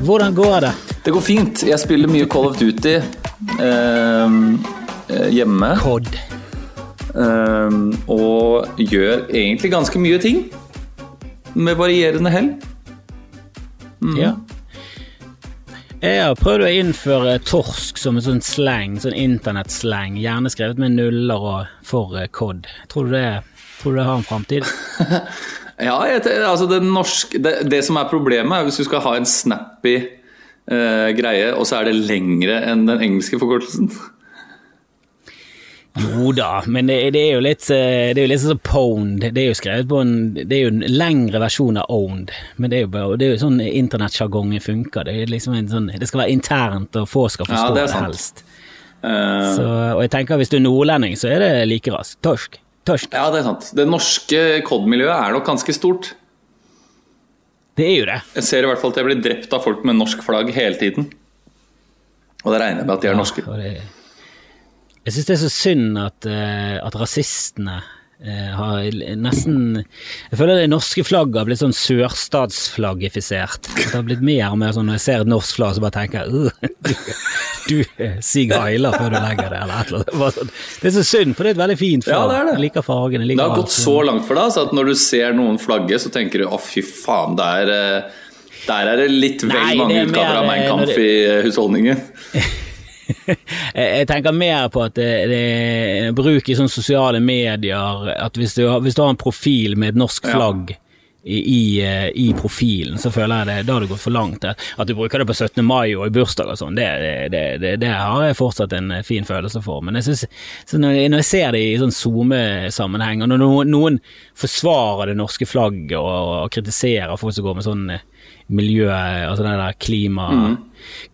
Hvordan går det? Det går fint. Jeg spiller mye Call of Duty eh, hjemme. Cod. Eh, og gjør egentlig ganske mye ting. Med varierende hell. Ja. Jeg har prøvd å innføre torsk som en sånn slang, sånn internettslang, gjerne skrevet med nuller og for eh, cod. Tror du det, tror du det har en framtid? Ja, jeg, altså det, norske, det, det som er problemet, er hvis du skal ha en snappy eh, greie, og så er det lengre enn den engelske forkortelsen. Jo da, men det, det er jo litt eh, Det er jo litt sånn pwned. Det er jo skrevet på en Det er jo en lengre versjon av owned, men det er jo, bare, det er jo sånn internettsjargongen funker. Det er liksom en sånn Det skal være internt, og få skal Ja, forstå det er det, helst. Uh... Så, og jeg tenker hvis du er nordlending, så er det like raskt. Torsk. Torsk. ja, det er sant. Det norske COD-miljøet er nok ganske stort. Det er jo det. Jeg ser i hvert fall at jeg blir drept av folk med norsk flagg hele tiden. Og det regner jeg med at de er norske. Det, jeg syns det er så synd at, uh, at rasistene har nesten Jeg føler det norske flagget har blitt sånn sørstatsflaggifisert. Det har blitt mer og mer sånn når jeg ser et norsk flagg, så bare tenker jeg «Øh, du, du Sig Heiler før du legger det, eller et eller annet. Sånn. Det er så synd, for det er et veldig fint Ja, flagg. det er det. Jeg liker fargen. Jeg liker Det har alt. gått så langt for deg så at når du ser noen flagge, så tenker du å fy faen, der, er der er det litt vel Nei, mange er utgaver av Mein eh, Kampf det- i eh, husholdningen. Jeg tenker mer på at det, det bruk i sånne sosiale medier At hvis du, har- hvis du har en profil med et norsk Ja. flagg i, i, eh, i profilen, så føler jeg det, da har det gått for langt. At du bruker det på 17. mai og i bursdag og sånn, det, det, det, det har jeg fortsatt en eh, fin følelse for. Men jeg synes, så når, jeg, når jeg ser det i sånn SoMe-sammenheng, og når noen, noen forsvarer det norske flagget og, og kritiserer folk som går med sånn eh, miljø, altså den der klima,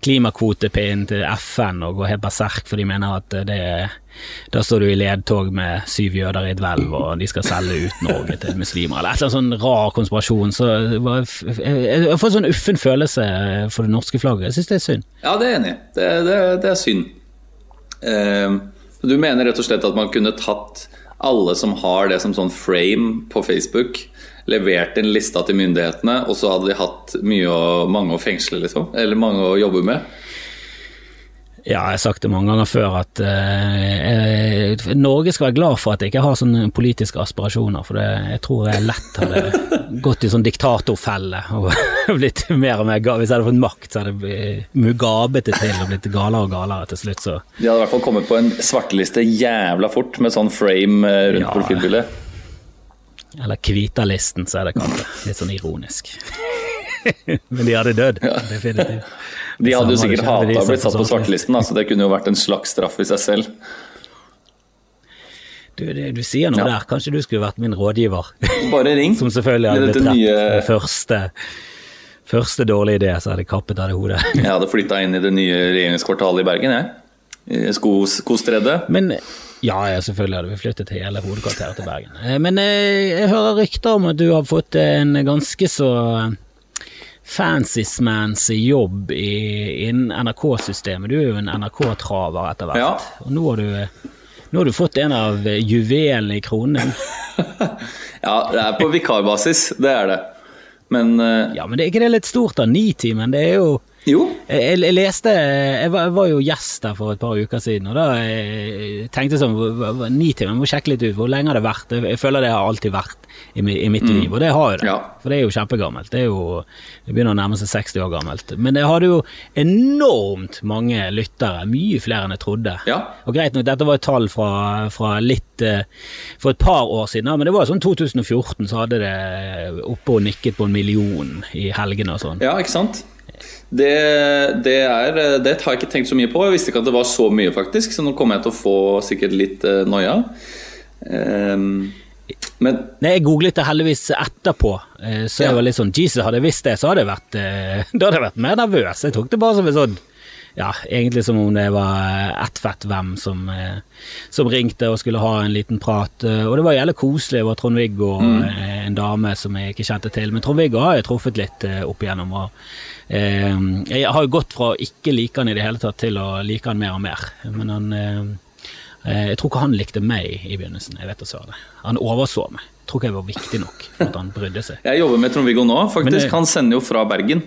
klimakvotepinnen til FN og går helt berserk, for de mener at det da står du i ledtog med syv jøder i et hvelv, og de skal selge ut Norge til muslimer, eller et eller annet sånn rar konspirasjon. Så jeg får en sånn uffen følelse for det norske flagget. Jeg syns det er synd. Ja, det er jeg enig i. Det, det, det er synd. Eh, du mener rett og slett at man kunne tatt alle som har det som sånn frame på Facebook, levert en lista til myndighetene, og så hadde de hatt å, mange å fengsle, liksom? Eller mange å jobbe med? Ja, jeg har sagt det mange ganger før at eh, eh, Norge skal være glad for at jeg ikke har sånne politiske aspirasjoner, for det, jeg tror jeg lett hadde gått i sånn diktatorfelle og blitt mer og mer gal. Hvis jeg hadde fått makt, så hadde jeg blitt mugabete til og blitt galere og galere til slutt, så De hadde i hvert fall kommet på en svarteliste jævla fort med sånn frame eh, rundt Ja. profilbildet. Eller Kvitalisten, så er det kalt. Litt sånn ironisk. Men de hadde dødd, definitivt. De hadde jo sikkert hata å bli satt på svartelisten, så det kunne jo vært en slags straff i seg selv. Du, det, du sier noe Ja. der, kanskje du skulle vært min rådgiver? Bare ring. Som selvfølgelig hadde blitt drept nye- første, første dårlige idé, så hadde jeg kappet av det hodet. Jeg hadde flytta inn i det nye regjeringskvartalet i Bergen, jeg. Skostredet. Men ja, ja, selvfølgelig hadde vi flyttet hele hovedkvarteret til Bergen. Eh, Men jeg, jeg hører rykter om at du har fått en ganske så fancy-smancy jobb i, innen NRK-systemet. Du er jo en NRK-traver etter hvert. Ja. Og nå har, du, nå har du fått en av juvelene i kronen. Ja, det er på vikarbasis, det er det. Men uh... Ja, men det er ikke det litt stort da? Nitimen, det er jo jo. Jeg, jeg leste jeg var, jeg var jo gjest der for et par uker siden, og da jeg, tenkte sånn hva- Nitimen, jeg må sjekke litt ut. Hvor lenge har det vært? Jeg, føler det har alltid vært i, i mitt liv, og det har jo det. Ja. For det er jo kjempegammelt. Det er jo Det begynner å nærme seg 60 år gammelt. Men det hadde jo enormt mange lyttere, mye flere enn jeg trodde. Ja. Og greit nok, dette var et tall fra, fra litt eh, For et par år siden, men det var sånn 2014 så hadde det oppe og nikket på en million i helgene og sånn. Ja, ikke sant? Det, det, er, det har jeg ikke tenkt så mye på. Jeg visste ikke at det var så mye, faktisk. Så nå kommer jeg til å få sikkert litt uh, noia. Um, men Nei, Jeg googlet det heldigvis etterpå, eh, så jeg ja. var litt sånn Jesus, hadde jeg visst det, så hadde jeg vært, da hadde jeg vært mer nervøs. Jeg tok det bare som en sånn ja, egentlig som om det var ett fett hvem som, eh, som, ringte og skulle ha en liten prat. Eh, og det var jævlig koselig. Det var Trond-Viggo mm. Eh, en dame som jeg ikke kjente til. Men Trond-Viggo har jeg truffet litt opp igjennom. Og, eh, jeg har jo gått fra å ikke like han i det hele tatt til å like han mer og mer. Men han eh, Jeg tror ikke han likte meg i begynnelsen. Jeg vet også det. Han overså meg. Jeg tror ikke jeg var viktig nok for at han brydde seg. Jeg jobber med Trond-Viggo nå, faktisk. Det, han sender jo fra Bergen.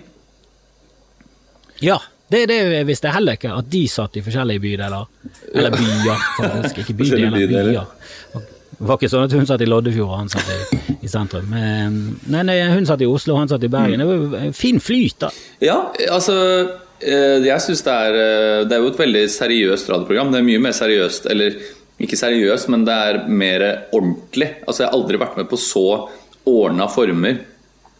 Ja, det, det visste jeg heller ikke, at de satt i forskjellige bydeler. Eller byer, faktisk. Ikke bydeler, byer. Det var ikke sånn at hun satt i Loddefjord og han satt i, i sentrum. Men, nei, nei, hun satt i Oslo og han satt i Bergen. Det var en fin flyt, da. Ja, altså eh, jeg syns det er eh, Det er jo et veldig seriøst radioprogram. Det er mye mer seriøst, eller ikke seriøst, men det er mer ordentlig. Altså Jeg har aldri vært med på så ordna former.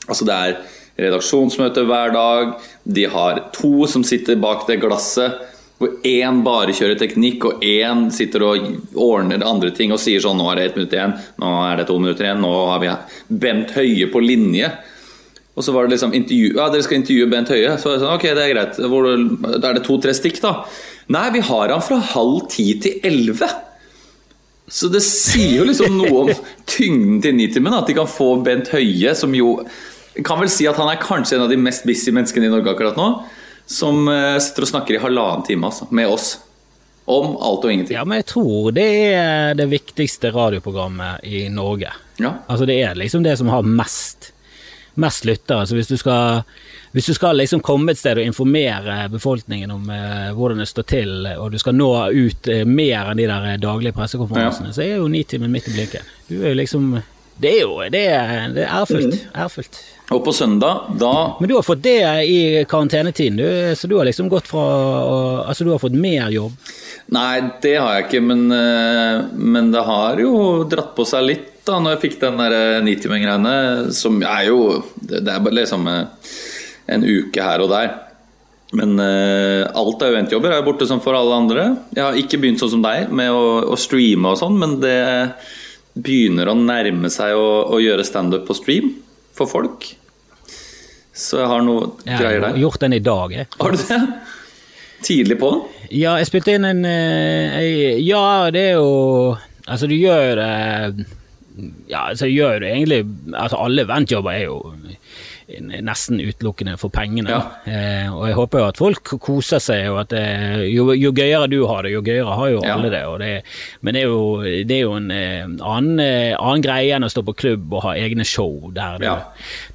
Altså Det er redaksjonsmøte hver dag. De har to som sitter bak det glasset. Hvor én bare kjører teknikk, og én sitter og ordner andre ting og sier sånn Nå er det ett minutt igjen, nå er det to minutter igjen, nå har vi Bent Høie på linje. Og så var det liksom intervju Ja, dere skal intervjue Bent Høie. Så var det sånn, ok, det er greit. Hvor, er det to-tre stikk, da? Nei, vi har han fra halv ti til elleve. Så det sier jo liksom noe om tyngden til Nitimen, at de kan få Bent Høie, som jo kan vel si at han er kanskje en av de mest busy menneskene i Norge akkurat nå. Som eh, sitter og snakker i halvannen time altså, med oss. Om alt og ingenting. Ja, men jeg tror det er det viktigste radioprogrammet i Norge. Ja. Altså Det er liksom det som har mest, mest lyttere. Så hvis du skal hvis du skal liksom komme et sted og informere befolkningen om eh, hvordan det står til, og du skal nå ut eh, mer enn de der daglige pressekonferansene, ja. så er jo Nitimen midt i blinken. Du er jo liksom Det er jo det er, det er ærefullt. Mm. ærefullt. Og på søndag, da Men du har fått det i karantenetiden, du, så du har liksom gått fra Altså, du har fått mer jobb? Nei, det har jeg ikke, men, eh, men det har jo dratt på seg litt da når jeg fikk den der eh, Nitimen-greiene, som er jo Det er bare liksom eh, en uke her og der. Men uh, alt av eventjobber er borte som for alle andre. Jeg har ikke begynt sånn som deg med å, å streame og sånn, men det begynner å nærme seg å, å gjøre standup på stream for folk. Så jeg har noe jeg greier der. Jeg har gjort den i dag, jeg. Har du det? Tidlig på? Ja, jeg spilte inn en eh, Ja, det er jo Altså, du gjør det Ja, altså, du gjør det egentlig Altså, alle ventjobber er jo nesten utelukkende for pengene. Ja. Eh, og jeg håper jo at folk koser seg, og at det, jo, jo, gøyere du har det, jo gøyere har jo alle det. det men det er jo, det er jo en eh, annen, eh, annen, greie enn å stå på klubb og ha egne show der du, ja.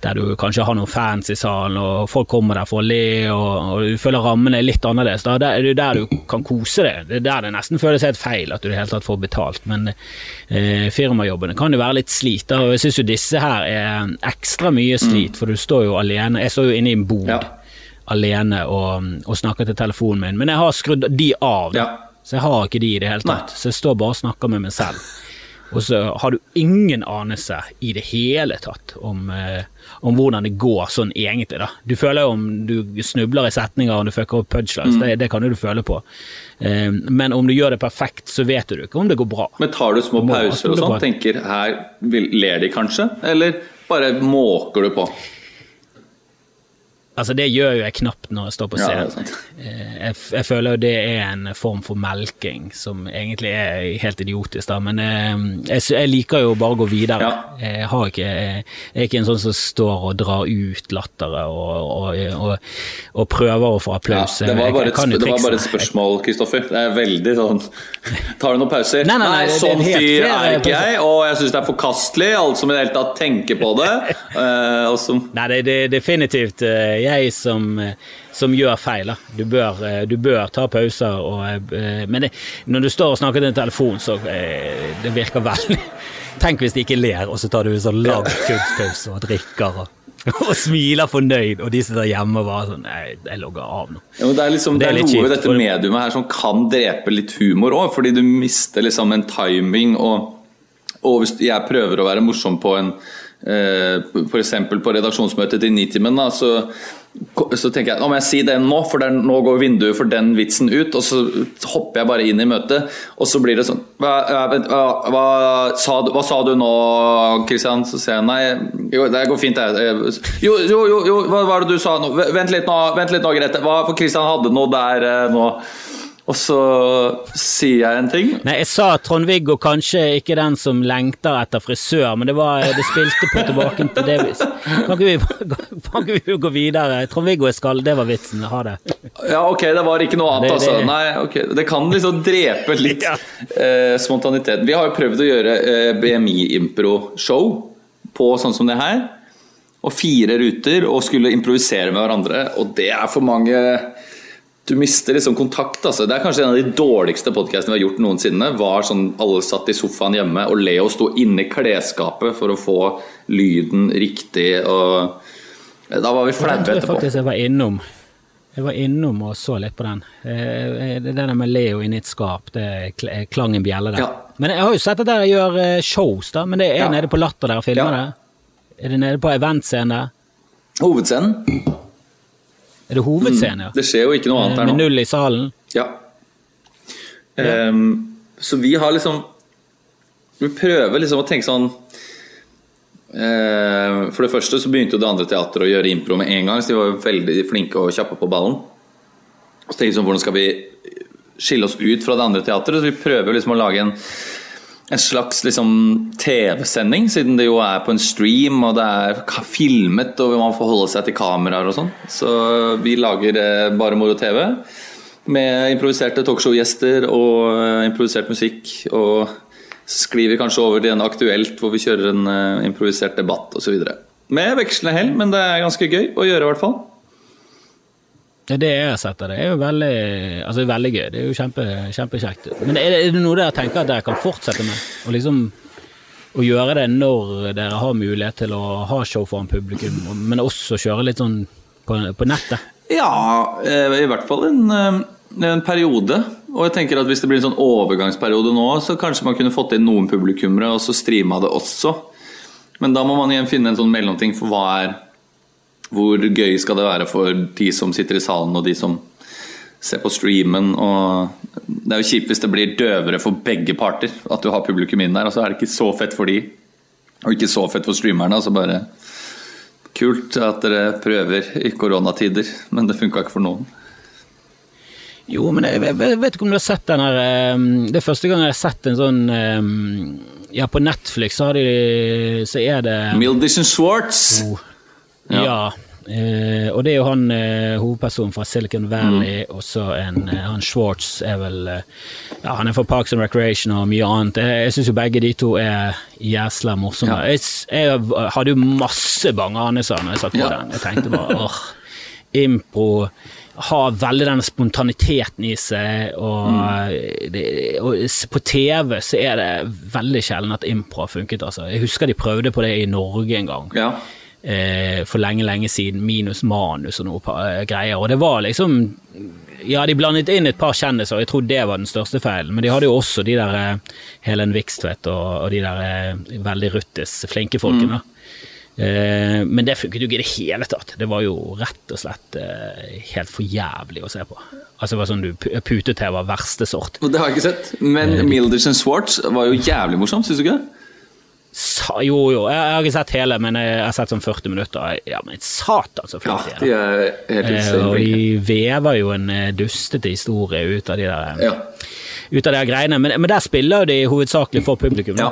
der du kanskje har noen fans i salen, og folk kommer der for å le, og, og du føler rammene er litt annerledes. Da er det der du kan kose deg. Det er der det nesten føles helt feil at du i det hele tatt får betalt. Men eh, firmajobbene kan jo være litt slit, og jeg syns jo disse her er ekstra mye slit. Mm. for du står jo alene. Jeg står jo inne i en bod ja. alene og, og, snakker til telefonen min, men jeg har skrudd de av. Ja. Så jeg har ikke de i det hele tatt. Nei. Så jeg står bare og snakker med meg selv. Og så har du ingen anelse i det hele tatt om, eh, om hvordan det går sånn egentlig, da. Du føler jo om du snubler i setninger og du fucker opp punchlines, mm. det, det, kan jo du føle på. Eh, men om du gjør det perfekt, så vet du ikke om det går bra. Men tar du små pauser og sånn? Tenker her ler de kanskje? Eller bare måker du på? Altså, det gjør jo jeg knapt når jeg står på scenen. Ja, eh, jeg, jeg, føler jo det er en form for melking, som egentlig er helt idiotisk, da. Men eh, jeg, jeg liker jo bare å gå videre. Ja. Jeg, har ikke, jeg, er ikke en sånn som står og drar ut latteret og, og, og, og, prøver å få applaus. Ja, det, var bare, et, det var bare et spørsmål, Kristoffer. Det er veldig sånn Tar du noen pauser? Nei, nei, nei, nei sånn fyr er ikke jeg, og jeg syns det er forkastelig. Alle som i det hele tatt tenker på det. Uh, som... Nei, det er definitivt uh, jeg som, som gjør feil. Du bør, eh, du, bør, ta pauser. Og, eh, men det, når du står og snakker til en telefon, så eh, det virker veldig Tenk hvis de ikke ler, og så tar du en sånn lang kunstpause og drikker. og og smiler fornøyd, og de sitter hjemme og bare sånn Nei, jeg logger av nå. Ja, det er, liksom, det er, det er noe ved dette mediumet her som kan drepe litt humor òg, fordi du mister liksom en timing. Og, og hvis jeg prøver å være morsom på en eh, F.eks. på redaksjonsmøtet til Nitimen, så så tenker jeg nå må jeg si den nå, for den, nå går vinduet for den vitsen ut. Og så hopper jeg bare inn i møtet, og så blir det sånn Hva, hva, hva, sa, hva sa, du nå, Kristian? Så sier jeg nei, jo, det går fint, det. Jo, jo, jo, jo, hva var det du sa nå? Vent litt nå, vent litt nå Grete. Hva, for Kristian hadde noe der eh, nå. Og så sier jeg en ting. Nei, jeg sa Trond-Viggo kanskje ikke den som lengter etter frisør, men det, var, det spilte på tilbake til det. Kan ikke vi, kan ikke vi gå videre? Trond-Viggo er skall, det var vitsen. Ha det. Ja, ok, det var ikke noe annet, det, altså. Nei, ok. Det kan liksom drepe litt ja. eh, spontaniteten. Vi har jo prøvd å gjøre eh, BMI-impro-show på sånn som det her. Og fire ruter, og skulle improvisere med hverandre. Og det er for mange du mister liksom kontakt. Altså. Det er kanskje en av de dårligste podkastene vi har gjort noensinne. var sånn Alle satt i sofaen hjemme, og Leo sto inne i klesskapet for å få lyden riktig. og Da var vi flaue etterpå. Jeg tror faktisk jeg var innom. Jeg var innom og så litt på den. Eh, det der med Leo inni i et skap, det klang en bjelle der. Ja. Men jeg har jo sett at dere gjør eh, shows, da. Men det er ja. nede på Latter dere filmer ja. det? Er det nede på eventscenen der? Hovedscenen. Er det hovedscenen, ja? Mm. Det skjer jo ikke noe annet her nå. Med null i salen? Ja. ja. Um, så vi har liksom Vi prøver liksom å tenke sånn uh, For det første så begynte jo det andre teatret å gjøre impro med en gang, så de var jo veldig flinke og kjappe på ballen. Og så tenkte vi sånn, hvordan skal vi skille oss ut fra det andre teatret? Så vi prøver liksom å lage en en slags liksom, TV-sending, siden det jo er på en stream og det er filmet og man får holde seg til kameraer og sånn. Så vi lager eh, Bare Moro TV med improviserte talkshow-gjester og eh, improvisert musikk. Og sklir vi kanskje over til en aktuelt hvor vi kjører en uh, improvisert debatt osv. Med vekslende hell, men det er ganske gøy å gjøre, i hvert fall. Det, jeg har sett av det, er jo veldig, altså veldig gøy. Det er jo kjempe, kjempekjekt. Men er det, er det noe dere tenker at dere kan fortsette med? Og liksom å gjøre det når dere har mulighet til å ha show foran publikum, men også kjøre litt sånn på, på nettet? Ja, eh, i hvert fall en, eh, en, periode. Og jeg tenker at hvis det blir en sånn overgangsperiode nå, så kanskje man kunne fått inn noen publikummere og så streama det også. Men da må man igjen finne en sånn mellomting for hva er hvor gøy skal det være for de som sitter i salen og de som ser på streamen? Og det er jo kjipt hvis det blir døvere for begge parter. At du har publikum inn der, og så er det ikke så fett for de. Og ikke så fett for streamerne. Altså bare kult at dere prøver i koronatider, men det funka ikke for noen. Jo, men jeg, jeg, vet ikke om du har sett den her ehm, Det er første gang jeg har sett en sånn ehm, Ja, på Netflix så, de, så er det Mildison Schwartz. Oh, ja. ja. Eh, og det er jo han eh, hovedpersonen fra Silicon Valley, mm. og så en eh, han Schwartz er vel eh, Ja, han er fra Parks and Recreation og mye annet. Jeg, jeg syns jo begge de to er jæsla morsomme. Ja. Jeg, jeg, hadde jo masse bange anelser når jeg satt på ja. den. Jeg tenkte bare åh, impro har veldig den spontaniteten i seg, og, mm. det, og, på TV så er det veldig sjelden at impro har funket. Altså. Jeg husker de prøvde på det i Norge en gang. Ja eh, for lenge, lenge siden, minus manus og noe eh, greier. Og det var liksom Ja, de blandet inn et par kjendiser, og jeg tror det var den største feilen. Men de hadde jo også de der eh, Helen Vikstvedt og, og, de der eh, veldig ruttis flinke folkene. Mm. Eh, men det funket jo ikke i det hele tatt. Det var jo rett og slett eh, helt for jævlig å se på. Altså det var sånn du Pute-TV var verste sort. Det har jeg ikke sett. Men eh, Milderson Swartz var jo jævlig morsom, syns du ikke det? Sa, jo, jo, jeg, har ikke sett hele, men jeg har sett sånn 40 minutter. Ja, men satan så flink de er. Ja, de er og de vever jo en eh, dustete historie ut av de der, ja. ut av de greiene. Men, men, der spiller jo de hovedsakelig for publikum. Ja.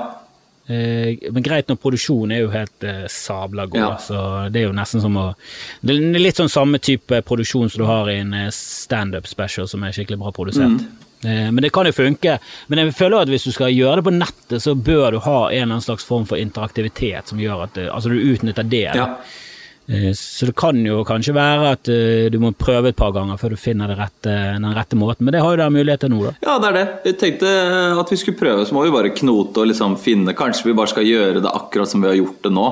Eh, men greit når produksjonen er jo helt eh, sabla god, ja. så det er jo nesten som å Det er litt sånn samme type produksjon som du har i en eh, standup special som er skikkelig bra produsert. Mm. Eh, men det kan jo funke. Men jeg føler at hvis du skal gjøre det på nettet, så bør du ha en eller annen slags form for interaktivitet som gjør at altså du utnytter det. Ja. Eh, så det kan jo kanskje være at eh, du må prøve et par ganger før du finner rette, den rette måten. Men det har jo dere mulighet til nå, da. Ja, det er det. Jeg tenkte at vi skulle prøve, så må vi bare knote og liksom finne Kanskje vi bare skal gjøre det akkurat som vi har gjort det nå.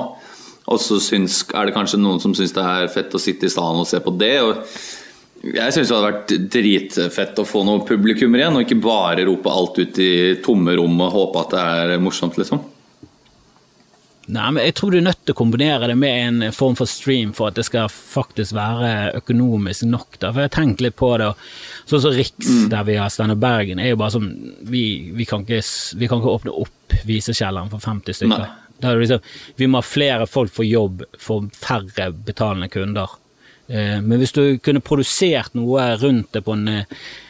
Og så er det kanskje noen som syns det er fett å sitte i salen og se på det. og jeg syns det hadde vært dritfett å få noen publikummer igjen, og ikke bare rope alt ut i tomme rom og håpe at det er morsomt, liksom. Nei, men jeg tror du er nødt til å kombinere det med en form for stream for at det skal faktisk være økonomisk nok. Da. For jeg har tenkt litt på det. Sånn som Riks, der vi har Steinar Bergen, er jo bare sånn vi, vi, kan ikke, vi kan ikke åpne opp visekjelleren for 50 stykker. Er liksom, vi må ha flere folk for jobb for færre betalende kunder. Eh, Men hvis du kunne produsert noe rundt det på en,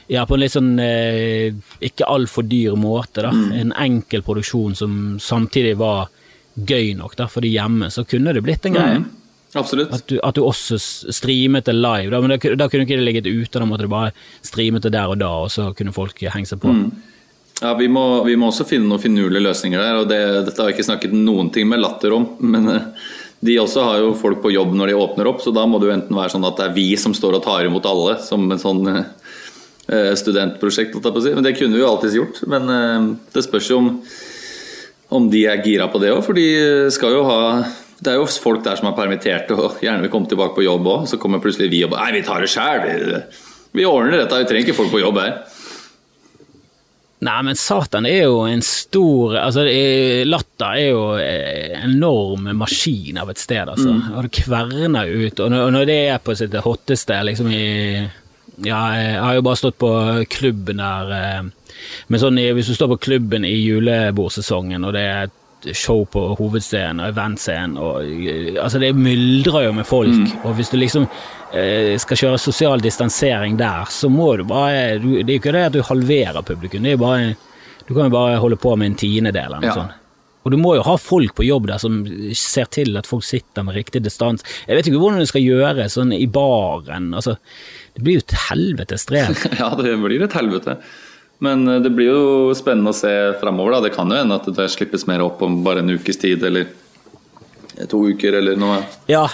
ja, på en litt sånn eh, ikke altfor dyr måte, da. en enkel produksjon som samtidig var gøy nok da, for de hjemme, så kunne det blitt en greie. Mm. Absolutt. At du, at du også streamet det live, da, men da, da kunne ikke det ligget ute, da måtte du bare streamet det der og da, og så kunne folk henge seg på. Ja, vi må, vi må også finne noen finurlige løsninger der. og det, Dette har jeg ikke snakket noen ting med Latter om. Men eh, de også har jo folk på jobb når de åpner opp, så da må det jo enten være sånn at det er vi som står og tar imot alle, som en sånn eh, studentprosjekt. holdt jeg på å si. Men det kunne vi jo alltids gjort. Men eh, det spørs jo om, om de er gira på det òg, for de skal jo ha det er jo folk der som er permitterte og gjerne vil komme tilbake på jobb òg. Så kommer plutselig vi og bare Nei, vi tar det sjæl. Vi, vi ordner dette. Vi trenger ikke folk på jobb her. Nei, men Satan er jo en stor altså Latter er jo en enorm maskin av et sted, altså. Og det kverner ut. Og når, og når det er på sitt hotteste, liksom i Ja, jeg har jo bare stått på klubben der eh, Men sånn hvis du står på klubben i julebordsesongen, og det er show på hovedscenen og eventscenen og eh, Altså, det myldrer jo med folk, og hvis du liksom eh, skal kjøre sosial distansering der, så må du bare du, Det er jo ikke det at du halverer publikum, det er bare Du kan jo bare holde på med en tiendedel eller noe Ja. sånt. Og du må jo ha folk på jobb der som ser til at folk sitter med riktig distanse. Jeg vet ikke hvordan du skal gjøre sånn i baren. altså Det blir jo et helvetes strev. Ja, det blir et helvete. Men eh, det blir jo spennende å se framover. Det kan jo hende at det slippes mer opp om bare en ukes tid, eller to uker, eller noe. Ja.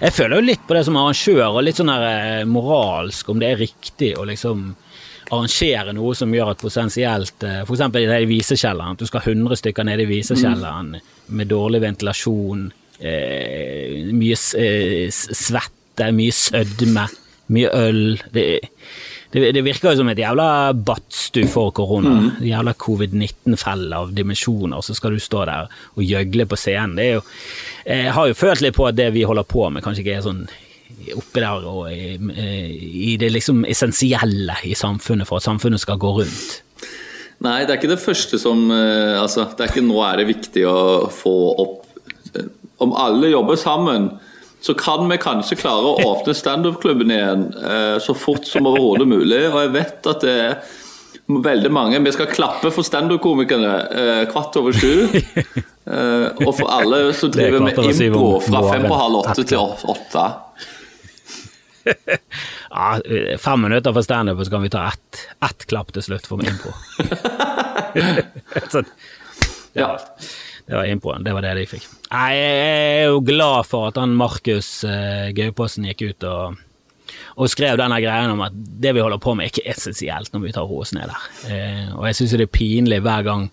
Jeg føler jo litt på det som arrangør, og litt sånn her eh, moralsk, om det er riktig å liksom arrangere noe som gjør at potensielt F.eks. For eksempel i visekjelleren, at du skal ha 100 stykker nede i visekjelleren med dårlig ventilasjon, eh, mye s- eh, er mye sødme, mye øl. Det, det, det virker jo som et jævla badstue for korona. Mm. Jævla covid-19-felle av dimensjoner, så skal du stå der og gjøgle på scenen. Det er jo, jeg har jo følt litt på at det vi holder på med, kanskje ikke er sånn oppe der og i, i det liksom essensielle i samfunnet for at samfunnet skal gå rundt. Nei, det er ikke det første som eh, Altså, det er ikke nå er det viktig å få opp eh, Om alle jobber sammen, så kan vi kanskje klare å åpne standup-klubben igjen eh, så fort som overhodet mulig. Og jeg vet at det er veldig mange Vi skal klappe for standup-komikerne eh, kvart over sju. Eh, og for alle som er driver med impro fra fem på halv åtte til åtte. Ja, fem minutter for standup, så kan vi ta ett, ett klapp til slutt for impro. sånn. Ja. Det var impoen. det var det de fikk. Nei, Jeg er jo glad for at han Markus eh, Gaupassen gikk ut og, og skrev denne greien om at det vi holder på med, er ikke essensielt når vi tar oss ned der. Eh, og jeg syns det er pinlig hver gang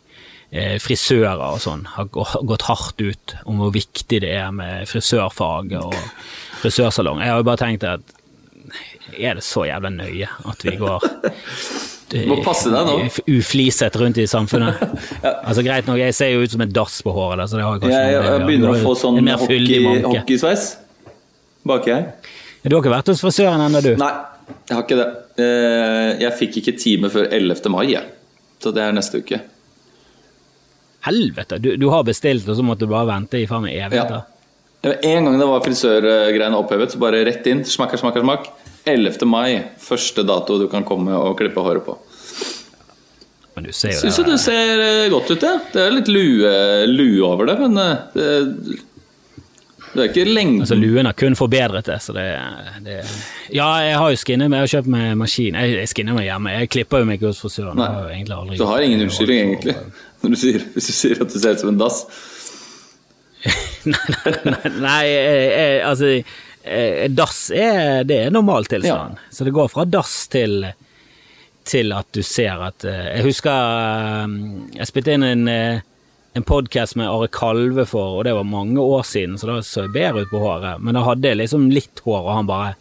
eh, frisører og sånn har gått hardt ut om hvor viktig det er med frisørfaget og frisørsalong. Jeg har jo bare tenkt at er det så jævla nøye at vi går Ufliset rundt i samfunnet? Altså Greit nok, jeg ser jo ut som en dass på håret, så det har kanskje Jeg, noe jeg gjøre. begynner å få sånn en hockey, hockeysveis baki her. Du har ikke vært hos frisøren ennå, du? Nei, jeg har ikke det. Eh, Jeg fikk ikke time før 11. mai, jeg. så det er neste uke. Helvete, du, du har bestilt, og så måtte du bare vente i faen meg evigheter. Ja. En gang det var frisørgreiene opphevet, så bare rett inn. Smakker, smakker, smak. 11. mai, første dato du kan komme og klippe håret på. Men du ser jo Syns det. du ser eh, godt ut, ja. Det er litt lue, lue over det, men eh, det, det er ikke lenge Altså Luen har kun forbedret det, så det, det Ja, jeg har jo skinnet meg, jeg har kjøpt meg maskin. Jeg, jeg skinner meg hjemme. Jeg klipper jo meg ikke hos frisøren. Du har ingen unnskyldning, egentlig, du sier, hvis du sier at du ser ut som en dass. nei, nei, nei, nei altså Dass er, det er normaltilstand. Så det går fra dass til til at du ser at eh, Jeg husker eh, jeg spilte inn en, eh, en podkast med Are Kalve for, og det var mange år siden, så da så jeg bedre ut på håret. Men da hadde jeg liksom litt hår, og han bare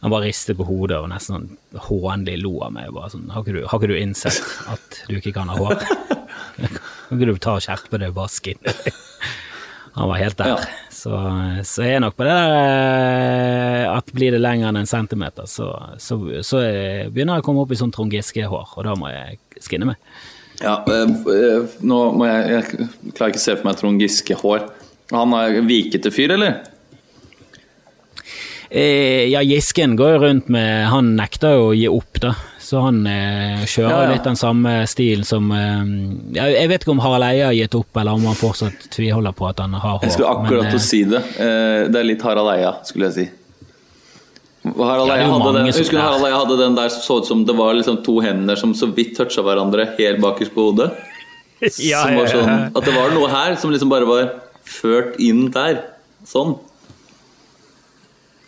han bare ristet på hodet og nesten sånn hånlig lo av meg. Bare sånn, har ikke, du, har ikke du innsett at du ikke kan ha hår? Kan ikke du ta og skjerpe deg, bare skinne deg. Han var helt der. Ja. Så, så er nok på det der eh, at blir det lenger enn en centimeter, så, så, så jeg begynner jeg å komme opp i sånn Trond Giske-hår, og da må jeg skinne meg. Ja, eh, eh, nå må jeg Jeg klarer ikke å se for meg Trond Giske-hår. Han er vikete fyr, eller? Eh, ja, Gisken går jo rundt med Han nekter jo å gi opp, da. Så han eh, kjører Ja, ja. litt den samme stilen som eh, Jeg vet ikke om Harald Eia har gitt opp, eller om han fortsatt tviholder på at han har hår. Jeg skulle akkurat men, eh, å si det. Eh, Det er litt Harald Eia, skulle jeg si. Harald Eia ja, hadde den, husker du. Harald Eia hadde den der som så ut som det var liksom to hender som så vidt toucha hverandre helt bakerst på hodet? Ja, som var sånn, at det var noe her som liksom bare var ført inn der. Sånn.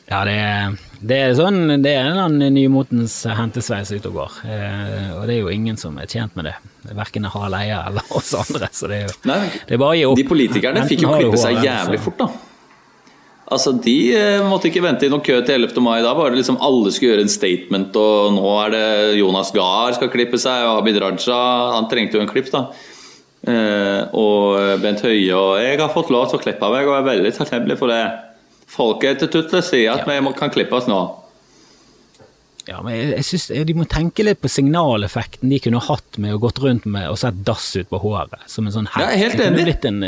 Ja, det er, det er sånn Det er en nymotens hentesveis ute og går. Eh, og det er jo ingen som er tjent med det. Verken Harald Eia eller oss andre. Så det er jo Nei, det er bare å gi opp. De politikerne fikk jo klippe seg jævlig så- fort, da. Altså, De eh, måtte ikke vente i noen kø til 11. mai. Da var det liksom alle skulle gjøre en statement, og nå er det Jonas Gahr skal klippe seg, og Abid Raja Han trengte jo en klipp, da. Eh, og Bent Høie og Jeg har fått lov til å klippe meg, og er veldig takknemlig for det. Folket til Tutle sier at vi må- kan klippe oss nå. Ja, men jeg, jeg synes De må tenke litt på signaleffekten de kunne hatt med å gått rundt med og sett dass ut på håret. Som en sånn helt. Ja, helt kunne enig. blitt en,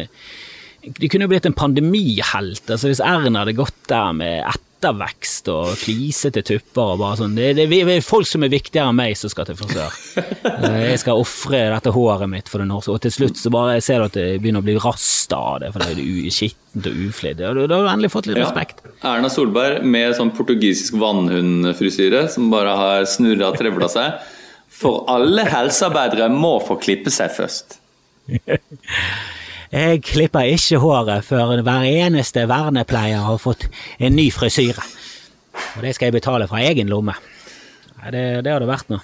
de kunne jo blitt en pandemihelt. Altså Hvis Erna hadde gått der med ettervekst og flisete tupper og bare sånn det, det, det er folk som er viktigere enn meg, som skal til frisør. Eh, Jeg skal ofre dette håret mitt for det norske, og til slutt så bare ser du at det begynner å bli rasta av det, for det er skittent og uflidd. Da har du endelig fått litt Ja. respekt. Erna Solberg med sånn portugisisk vannhundfrisyre som bare har snurra og trevla seg. For alle helsearbeidere må få klippe seg først. Jeg klipper ikke håret før hver eneste vernepleier har fått en ny frisyre. Og det skal jeg betale fra egen lomme. Det, det har det vært nå.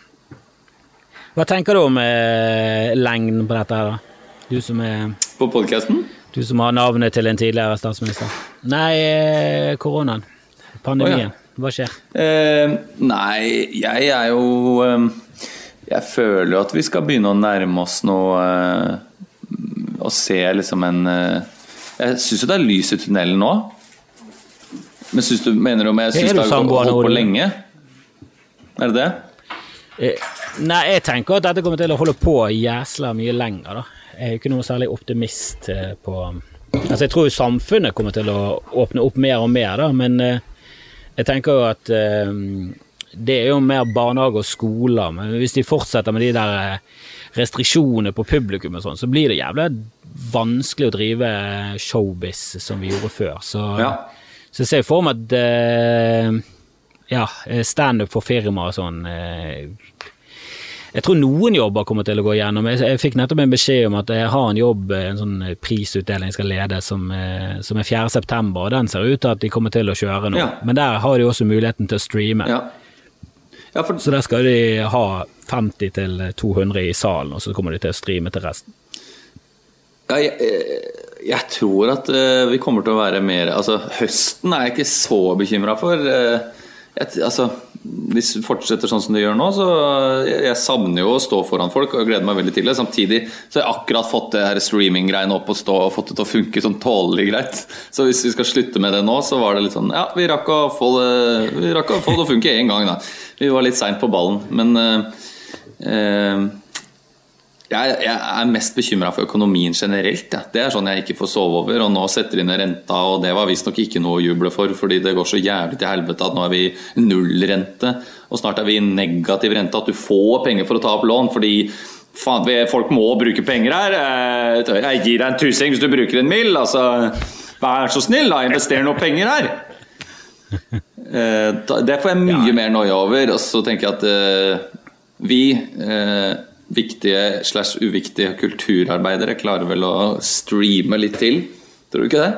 Hva tenker du om eh, lengden på dette her, da? Du som, er, På podkasten? du som har navnet til en tidligere statsminister. Nei, eh, koronaen. Pandemien. Hva skjer? Eh, nei, jeg er jo eh, Jeg føler jo at vi skal begynne å nærme oss noe Og se liksom en eh, Jeg syns jo det er lys i tunnelen nå. Men synes du, mener om jeg syns det har holdt på lenge? Er det det? Eh, Nei, jeg tenker at dette kommer til å holde på jæsla mye lenger, da. Jeg er jo ikke noe særlig optimist eh, på Altså, jeg tror jo samfunnet kommer til å åpne opp mer og mer, da, men jeg tenker jo at det er jo mer barnehage og skoler, men hvis de fortsetter med de der eh, restriksjonene på publikum og sånn, så blir det jævlig vanskelig å drive showbiz som vi gjorde før. Så, Ja. så jeg ser for meg at eh, ja, standup for firma og sånn eh, jeg tror noen jobber kommer til å gå gjennom. Jeg, jeg fikk nettopp en beskjed om at jeg har en jobb, en sånn prisutdeling jeg skal lede, som, eh, som er 4. september, og den ser ut til at de kommer til å kjøre nå. Ja. Men der har de også muligheten til å streame. Ja. Ja, for Så der skal de ha 50 til 200 i salen, og så kommer de til å streame til resten. Ja, jeg, eh, jeg tror at eh, vi kommer til å være mer Altså, høsten er jeg ikke så bekymra for. Jeg, altså, hvis vi fortsetter sånn som det gjør nå, så jeg, jeg savner jo å stå foran folk og gleder meg veldig til det. Samtidig så har jeg akkurat fått det her streaminggreiene opp og stå og fått det til å funke sånn tålelig greit. Så hvis vi skal slutte med det nå, så var det litt sånn Ja, vi rakk å få det, vi rakk å få det å funke én gang, da. Vi var litt seint på ballen. Men eh, eh, jeg, jeg er mest bekymra for økonomien generelt. Ja. Det er sånn jeg ikke får sove over. Og nå setter de ned renta, og det var visstnok ikke noe å juble for, fordi det går så jævlig til helvete at nå er vi nullrente, og snart er vi i negativ rente. At du får penger for å ta opp lån fordi faen, vi- folk må bruke penger her. Eh, Jeg gir deg en tusing hvis du bruker en mill. Altså, vær så snill, da. Invester noe penger her. Eh, Det får jeg mye mer noia over. Og så tenker jeg at eh, vi, viktige slash uviktige kulturarbeidere, klarer vel å streame litt til. Tror du ikke det?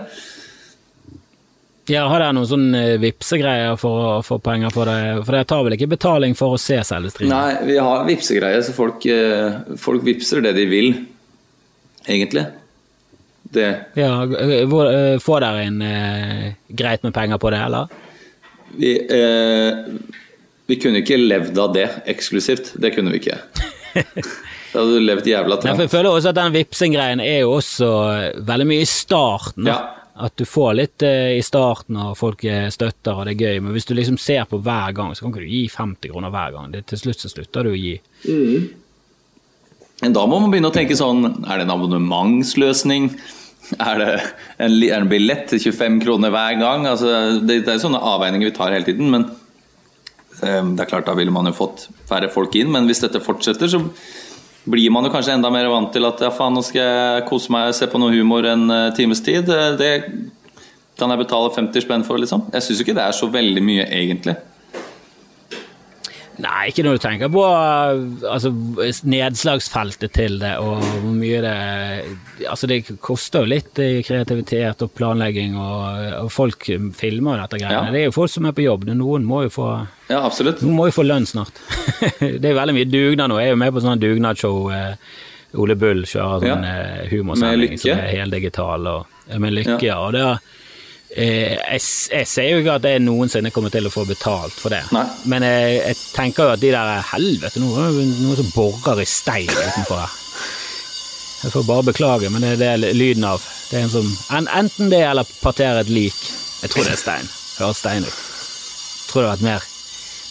Ja, Har dere noen sånn vippsegreier for å få penger for det? For dere tar vel ikke betaling for å se selve streamen? Nei, vi har vippsegreier, så folk, eh, folk vipser det de vil, egentlig. Det Ja, eh, Får dere inn eh, greit med penger på det, eller? vi, eh, vi kunne ikke levd av det eksklusivt. Det kunne vi ikke. Da hadde du levd jævla trangt. jeg føler også at den vipsing-greien er jo også veldig mye i starten. Ja. At du får litt eh, i starten, og folk eh, støtter, og det er gøy. Men hvis du liksom ser på hver gang, så kan ikke du gi 50 kroner hver gang. Det, til slutt så slutter du å gi. Men da må man begynne å tenke sånn Er det en abonnementsløsning? Er det en, er det en billett til 25 kroner hver gang? Altså, det, det er sånne avveininger vi tar hele tiden. Men eh, det er klart da ville man jo fått færre folk inn. Men hvis dette fortsetter, så blir man jo kanskje enda mer vant til at ja, faen, nå skal jeg kose meg og se på noe humor en eh, times tid. Eh, Det kan jeg betale 50 spenn for, liksom. Jeg syns ikke det er så veldig mye, egentlig. Nei, ikke når du tenker på altså, nedslagsfeltet til det, og hvor mye det Altså, det koster jo litt i kreativitet og planlegging, og, og folk filmer dette greiene. Ja. Det er jo folk som er på jobb. Noen må jo få Ja, absolutt. Noen må jo få lønn snart. det er veldig mye dugnad nå. Jeg er jo med på sånn dugnadsshow. Eh, Ole Bull kjører sånn Ja. eh, humorsending som er heldigital, og, med Lykke. Ja. Og det, eh, jeg, jeg ser jo ikke at jeg noensinne kommer til å få betalt for det. Nei. Men jeg, jeg tenker jo at de der Helvete, noen, noen som borer i stein utenfor her. Jeg får bare beklage, men det er det lyden av. Det er en som, en, enten det eller parterer et lik. Jeg tror det er stein. Høres stein ut. Tror det hadde vært mer,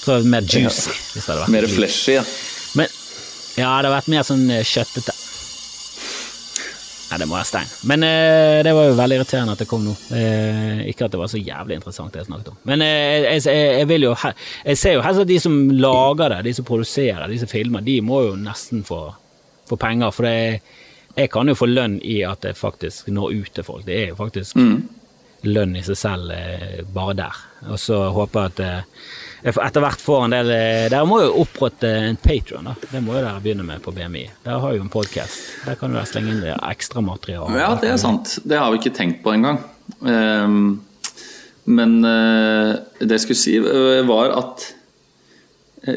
tror det hadde vært mer juicy hvis det hadde vært Mer flashy. Ja. Men ja, det hadde vært mer sånn eh, kjøttete. Nei, det må være stein. Men eh, det var jo veldig irriterende at det kom nå. Eh, ikke at det var så jævlig interessant det jeg snakket om. Men eh, jeg, jeg, jeg vil jo Jeg ser jo helst at de som lager det, de som produserer, de som filmer, de må jo nesten få, få penger. For det, jeg kan jo få lønn i at det faktisk når ut til folk. Det er jo faktisk lønn i seg selv eh, bare der. Og så håper jeg at eh, etter hvert får en del eh, Dere må jo opprette en Patron, da. Det må jo dere begynne med på BMI. Dere har jo en podkast. Der kan dere slenge inn ekstramateriale. Ja, det er sant. Det har vi ikke tenkt på engang. Um, men eh, det jeg skulle si, eh, var at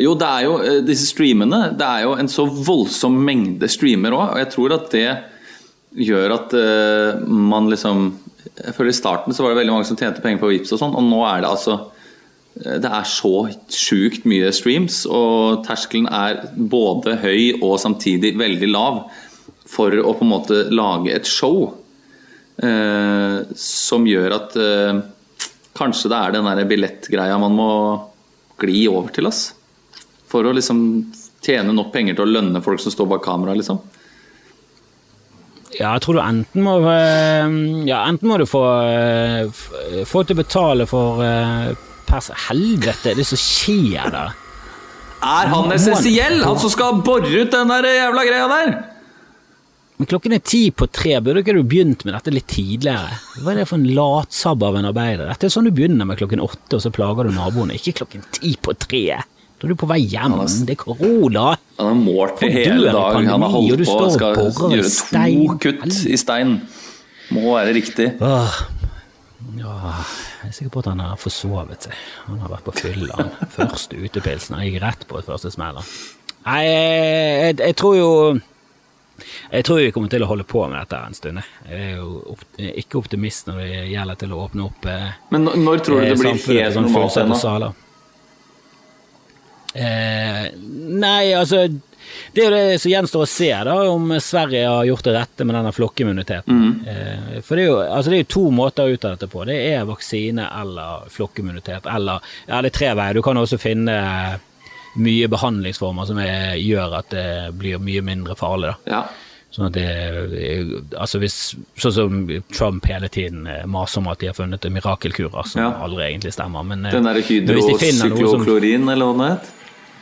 Jo, det er jo disse streamene Det er jo en så voldsom mengde streamer òg, og jeg tror at det gjør at man liksom Jeg føler I starten så var det veldig mange som tjente penger på Vips og sånn, og nå er det altså det er så sjukt mye streams, og terskelen er både høy og samtidig veldig lav for å på en måte lage et show eh, som gjør at eh, kanskje det er den der billettgreia man må gli over til, ass. For å liksom tjene nok penger til å lønne folk som står bak kamera, liksom. Ja, jeg tror du enten må eh, Ja, enten må du få få til å betale for eh, pers... Helvete, det er som skjer der. Er han essensiell? Han som skal bore ut den der jævla greia der? Men klokken er ti på tre, burde ikke du begynt med dette litt tidligere? Hva er det for en latsabb av en arbeider? Dette er sånn du begynner med klokken åtte, og så plager du naboene. Ikke klokken ti på tre. Da er du på vei hjem. Det er korona. Han har målt i hele dag. Han har holdt på å og og skal gjøre to kutt i stein. Må være riktig. Åh. Ja, jeg er sikker på at han har forsovet seg. Han har vært på fylla. Første utepilsen. Han gikk rett på et første smell. Nei, jeg, jeg tror jo Jeg tror vi kommer til å holde på med dette en stund. jeg. Er jo opp, ikke optimist når det gjelder til å åpne opp eh, Men når- tror du det blir helt sånn normalt igjen, da? Eh, nei, altså Det er jo det som gjenstår å se, da, om Sverige har gjort det rette med denne flokkimmuniteten. Mm. Eh, for det er, jo, altså det er jo to måter å utdanne dette på. Det er vaksine eller flokkimmunitet. Eller ja, det er tre veier. Du kan også finne mye behandlingsformer som er, gjør at det blir mye mindre farlig. da. Ja. Sånn at det, altså hvis, sånn som Trump hele tiden eh, maser om at de har funnet mirakelkurer, som Ja. aldri egentlig stemmer. Men, eh, Den derre noe som- eller hva det het?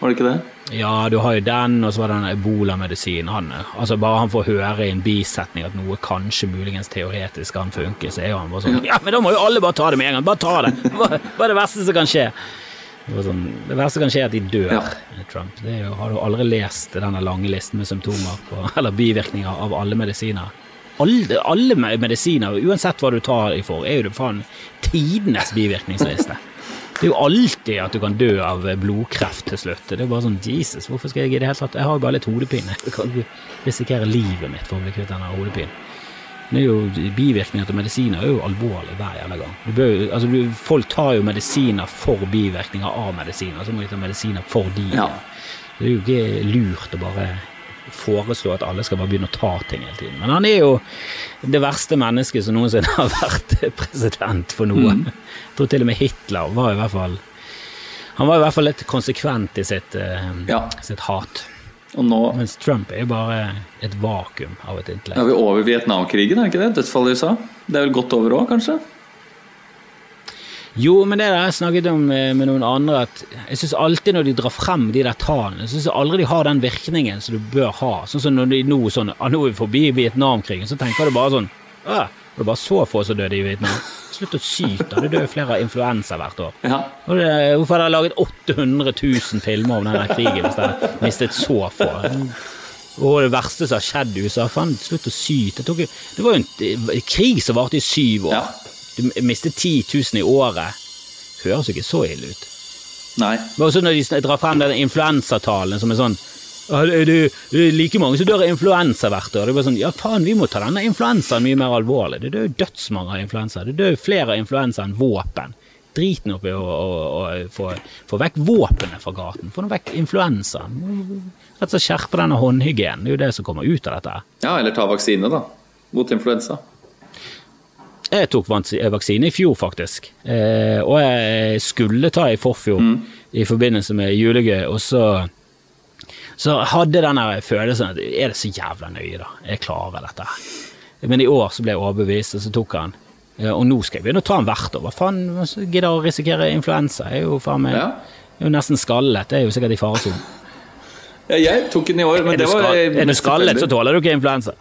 Var det ikke det? Ja, du har jo den, og så var det den ebolamedisinen. Han, altså bare han får høre i en bisetning at noe kanskje muligens teoretisk kan funke, så er jo han bare sånn Ja, men da må jo alle bare ta det med en gang! Bare ta det! Hva, hva er det verste som kan skje? Det, sånn, det verste som kan skje, er at de dør, Ja. Trump. Det jo, har du aldri lest denne lange listen med symptomer på, eller bivirkninger av alle medisiner? Alle, alle medisiner, uansett hva du tar i for, er jo det faen tidenes bivirkningsliste. Det er jo alltid at du kan dø av blodkreft til slutt. Det er bare sånn, Jesus, hvorfor skal jeg i det hele tatt Jeg har jo bare litt hodepine. Jeg kan ikke risikere livet mitt for å bli kvitt denne hodepinen. Det er jo Bivirkninger til medisiner er jo alvorlig hver jævla gang. Du bør, altså, du, folk tar jo medisiner for bivirkninger av medisiner, så må de ta medisiner for de. Ja. Det er jo ikke lurt å bare foreslå at alle skal bare begynne å ta ting hele tiden. Men han er jo det verste mennesket som noensinne har vært president for noe. Mm. Jeg tror til og med Hitler var i hvert fall Han var i hvert fall litt konsekvent i sitt, eh, Ja. sitt hat. Nå Mens Trump er jo bare et vakuum av et er intellekt. vi over Vietnamkrigen, er ikke det? Dødsfallet i USA? Det er vel godt over òg, kanskje? Jo, men det der jeg snakket om eh, med noen andre, at jeg syns alltid når de drar frem de der tallene, syns jeg aldri de har den virkningen som du bør ha. Sånn som når de nå sånn, ah, nå er vi forbi Vietnamkrigen, så tenker du bare sånn ah, Det var bare så få som døde i Vietnam. Slutt å syte, det dør flere av influensa hvert år. Ja. Hvorfor har de laget 800 000 filmer om denne krigen hvis de har mistet så få? Og det verste som har skjedd i USA, faen, slutt å syte. Det, det var jo en krig som varte i syv år. Ja. Du mistet 10 000 i året. Høres jo ikke så ille ut. Nei. Men også når de drar frem den influensatalen som er sånn «Ja, det, er like mange som dør av influensa hvert år. Det er bare sånn, ja faen, Vi må ta denne influensaen mye mer alvorlig. Det dør dødsmange av influensa. Det dør flere av influensa enn våpen. Drit nå i å, få, få vekk våpenet fra gaten. Få nå vekk influensaen. Rett og slett skjerpe denne håndhygienen. Det er jo det som kommer ut av dette. Ja, eller ta vaksine, da. Mot influensa. Jeg tok vaksine i fjor, faktisk. Eh, og jeg skulle ta i forfjor i forbindelse med julegøy, og så så hadde den følelsen at er det så jævla nøye, da? Jeg klarer dette. Men i år så ble jeg overbevist, og så tok han. Og nå skal jeg begynne å ta den hvert år. Hva faen gidder å risikere influensa? Jeg er jo faen meg Ja. er jo nesten skallet. Det er jo sikkert i faresonen. Ja, jeg tok den i år, men det var skal- er du skallet, så tåler du ikke influensa.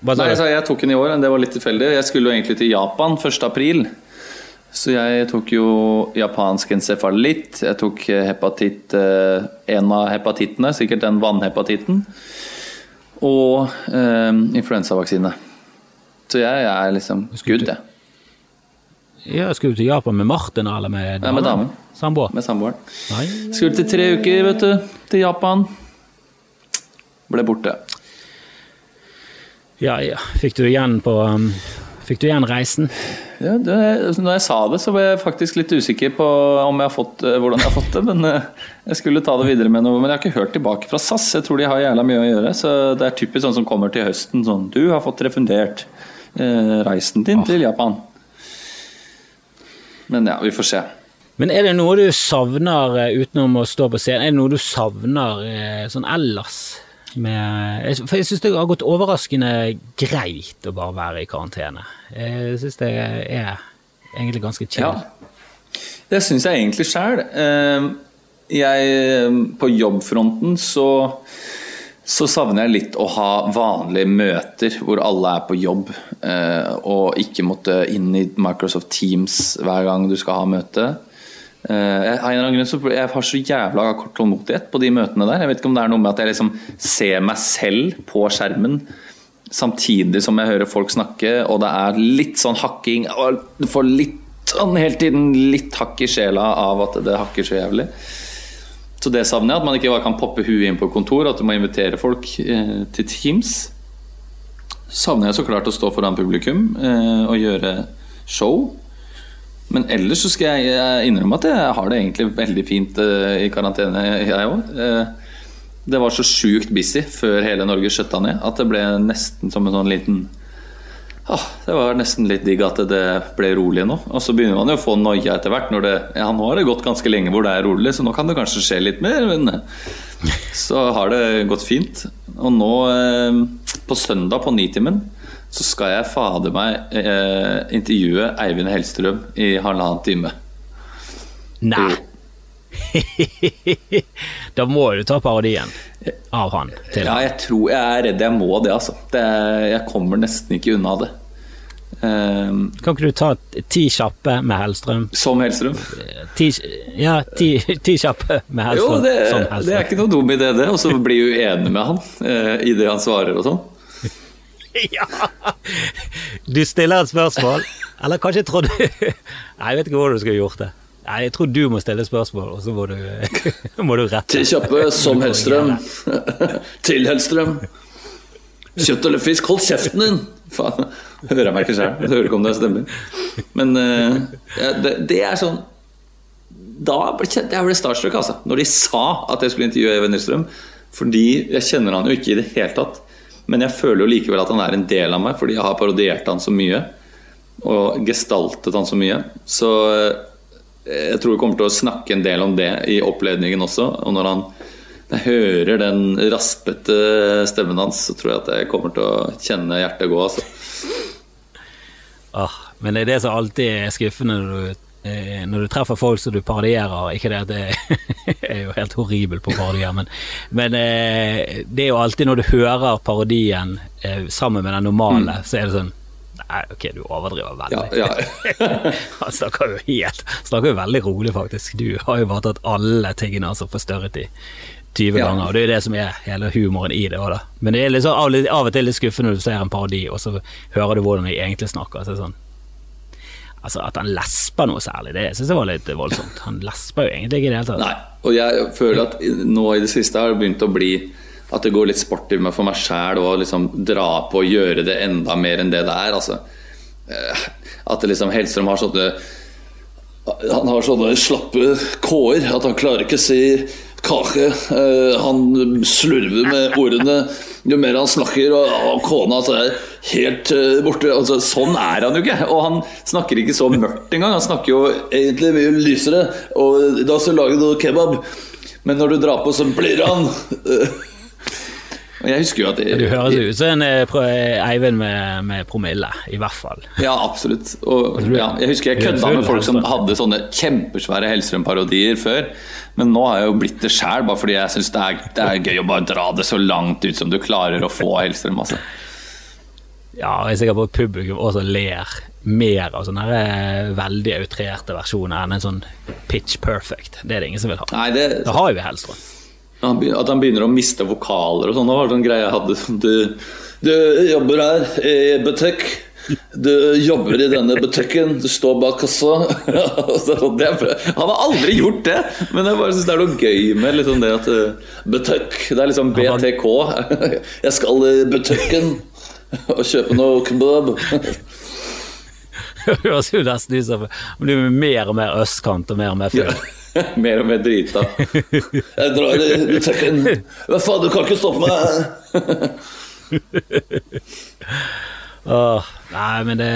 Nei, jeg, jeg tok den i år, men det var litt tilfeldig. Jeg skulle jo egentlig til Japan 1. april. Så jeg tok jo japansk encefalitt. Jeg tok eh, hepatitt eh, En av hepatittene, sikkert den vannhepatitten. Og eh, influensavaksine. Så jeg er liksom good, jeg. Ja, skulle du til Japan med Martin eller med Nei, med damen. Samboer? Med samboeren. Skulle til tre uker, vet du. Til Japan. Ble borte. Ja, ja. Fikk du igjen på um, Fikk du igjen reisen? Ja, det, når jeg sa det, så ble jeg faktisk litt usikker på om jeg har fått, eh, hvordan jeg har fått det. Men eh, jeg skulle ta det videre med noe. Men jeg har ikke hørt tilbake fra SAS. Jeg tror de har jævla mye å gjøre. Så det er typisk sånn som kommer til høsten. Sånn Du har fått refundert eh, reisen din til Japan. Men ja, vi får se. Men er det noe du savner eh, utenom å stå på scenen? Er det noe du savner sånn ellers? Med, for jeg syns det har gått overraskende greit å bare være i karantene. Jeg syns det er egentlig ganske chill. Ja. Det syns jeg egentlig sjøl. Jeg På jobbfronten så så savner jeg litt å ha vanlige møter hvor alle er på jobb, eh, og ikke måtte inn i Microsoft Teams hver gang du skal ha møte. Eh, jeg, jeg har så jævla kort tålmodighet på de møtene der. Jeg vet ikke om det er noe med at jeg liksom ser meg selv på skjermen samtidig som jeg hører folk snakke, og det er litt sånn hakking og Du får litt sånn hele tiden litt hakk i sjela av at det hakker så jævlig. Så det savner jeg, at man ikke bare kan poppe huet inn på kontor, at du må invitere folk eh, til Teams. Savner jeg så klart å stå foran publikum eh, og gjøre show. Men ellers så skal jeg eh, innrømme at jeg har det egentlig veldig fint eh, i karantene, jeg òg. Eh, det var så sjukt busy før hele Norge skjøtta ned at det ble nesten som en sånn liten Ah, det var nesten litt digg at det ble rolig nå. Og så begynner man jo å få noia etter hvert. Når det, ja, nå har det gått ganske lenge hvor det er rolig, så nå kan det kanskje skje litt mer. Men så har det gått fint. Og nå, eh, på søndag på Nitimen, så skal jeg fader meg eh, intervjue Eivind Hellstrøm i halvannen time. Nei! da må du ta parodien av han til Ja, jeg tror jeg er redd jeg må det, altså. Det jeg kommer nesten ikke unna det. Um, Kan ikke du ta ti kjappe med Hellstrøm? som Hellstrøm. Ti, ja, ti, ti kjappe med Jo, Hellstrøm. det, som det er ikke noe dum idé, det. Og så blir du uenig med han uh, i det han svarer og sånn. Ja! Du stiller et spørsmål, eller kanskje tror du Nei, jeg vet ikke hvordan du skulle gjort det. Nei, Jeg tror du må stille spørsmål, og så må du, må du rette. Til kjappe som Hellstrøm. Til Hellstrøm. Kjøtt eller fisk, hold kjeften din! Faen, hører jeg meg ikke sjøl. Hører ikke om det stemmer. Men eh, ja, det, det er sånn Da ble jeg ble starstruck, altså. Når de sa at jeg skulle intervjue Even Hellstrøm, Fordi jeg kjenner han jo ikke i det hele tatt. Men jeg føler jo likevel at han er en del av meg, fordi jeg har parodiert han så mye. Og gestaltet han så mye. Så eh, jeg tror vi kommer til å snakke en del om det i oppledningen også. Og når han jeg hører den raspete stemmen hans, så tror jeg at jeg kommer til å kjenne hjertet gå. Altså. Ah, men det er det som alltid er skuffende når du, når du treffer folk som du parodierer. Ikke det at det er jo helt horribelt på parodier, men, men eh, det er jo alltid når du hører parodien eh, sammen med den normale, mm. så er det sånn Nei, ok, du overdriver veldig. Ja, ja. Han snakker jo helt Snakker jo veldig rolig, faktisk. Du har jo bare tatt alle tingene altså forstørret i 20 ja. ganger, og det er jo det som er hele humoren i det òg, da. Men det er liksom av, av, og til litt skuffende når du ser en parodi, og så hører du hvordan de egentlig snakker. Så sånn Altså At han lesper noe særlig, det syns jeg var litt voldsomt. Han lesper jo egentlig ikke i det hele tatt. Nei, og jeg føler at nå i det siste har det begynt å bli at det går litt sport i meg for meg sjæl å liksom dra på og gjøre det enda mer enn det det er. Altså, eh, at liksom Hellstrøm har sånne Han har sånne slappe k-er at han klarer ikke å si kake. Eh, han slurver med ordene jo mer han snakker, og kona altså, er helt eh, borte. Altså, sånn er han jo ikke. Og han snakker ikke så mørkt engang. Han snakker jo egentlig mye lysere. Og da skal du lage noe kebab. Men når du drar på, så blir han jeg husker jo at jeg, Du høres ut som en eh, Eivind med, med, promille, i hvert fall. Ja, absolutt. Og, ja, jeg husker jeg kødda med folk som hadde sånne kjempesvære Hellstrøm-parodier før. Men nå har jeg jo blitt det sjæl, bare fordi jeg syns det, det, er gøy å bare dra det så langt ut som du klarer å få Hellstrøm. Altså. Ja, jeg er sikker på at publikum også ler mer av sånne veldig outrerte versjoner enn en sånn pitch perfect. Det er det ingen som vil ha. Nei, det... Da har vi Hellstrøm. At han begynner å miste vokaler og sånn. Det var en greie jeg hadde. Du, du jobber her i butikk. Du jobber i denne butikken, du står bak kassa. han har aldri gjort det, men jeg bare syns det er noe gøy med liksom det at eh, butikk Det er liksom BTK. Jeg skal i butikken og kjøpe noe kebab. Det høres jo nesten ut som du blir mer og mer østkant og mer og mer full. mer og mer drita. Jeg drar i butikken. Hva faen, du kan ikke stoppe meg! Åh, nei, men det,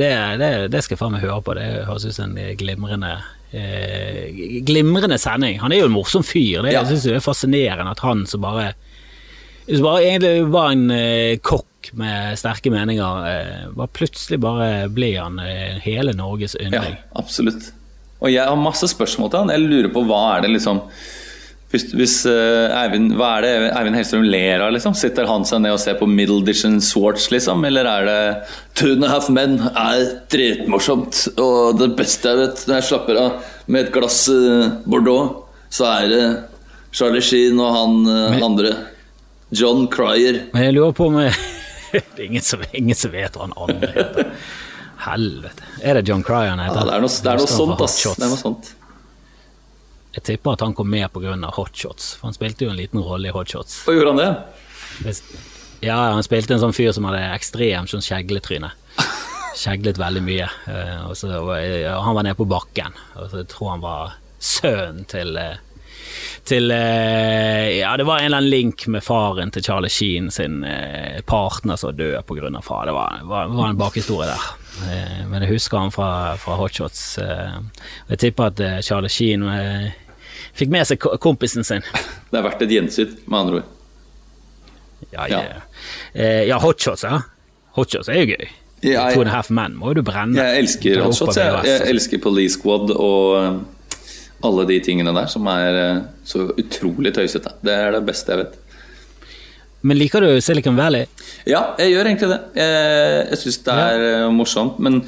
det, det, det skal jeg faen meg høre på. Det høres ut som en glimrende eh, Glimrende sending. Han er jo en morsom fyr. Det, ja. Jeg syns det er fascinerende at han som bare Som bare egentlig var en eh, kokk med sterke meninger, eh, bare plutselig bare blir han eh, hele Norges yndling. Ja, absolutt. Og jeg har masse spørsmål til han. Jeg lurer på hva er det liksom hvis, hvis uh, Eivind, Hva er det Eivind Hellstrøm ler av? liksom? Sitter han seg ned og ser på Middle Dition Swartz, liksom? Eller er det Two and a Half Men er dritmorsomt, og det beste jeg vet når jeg slapper av med et glass uh, Bordeaux, så er det Charlie Sheen og han uh, andre. John Cryer. Men jeg lurer på om Det er ingen som, ingen som vet hva han andre heter. Helvete. Er det John Cryer han heter? Ja, det er noe, det er noe sånt, ass. Det er noe sånt. Jeg tipper at han kom med pga. hotshots, for han spilte jo en liten rolle i hotshots. Og gjorde han det? Ja, han spilte en sånn fyr som hadde ekstremt sånn skjegletryne. Skjeglet veldig mye. Eh, og så, han var nede på bakken, og så tror han var sønnen til eh, til eh, Ja, det var en eller annen link med faren til Charlie Sheen sin partner som døde pga. far. Det var, var, var en bakhistorie der. Eh, men jeg husker han fra, fra Hotshots. og jeg tipper at eh, Charlie Sheen fikk med seg kompisen sin. Det er verdt et gjensyn, med andre ord. Ja, ja. ja Hotshots, ja. Hotshots er jo gøy. Ja, jeg, Two and a Half Men må jo du brenne. Jeg elsker Hotshots. Jeg, jeg, elsker Police Squad og alle de tingene der som er så utrolig tøysete. Det er det beste jeg vet. Men liker du Silicon Valley? Ja, jeg gjør egentlig det. Jeg, jeg syns det er ja. Eh, morsomt. Men,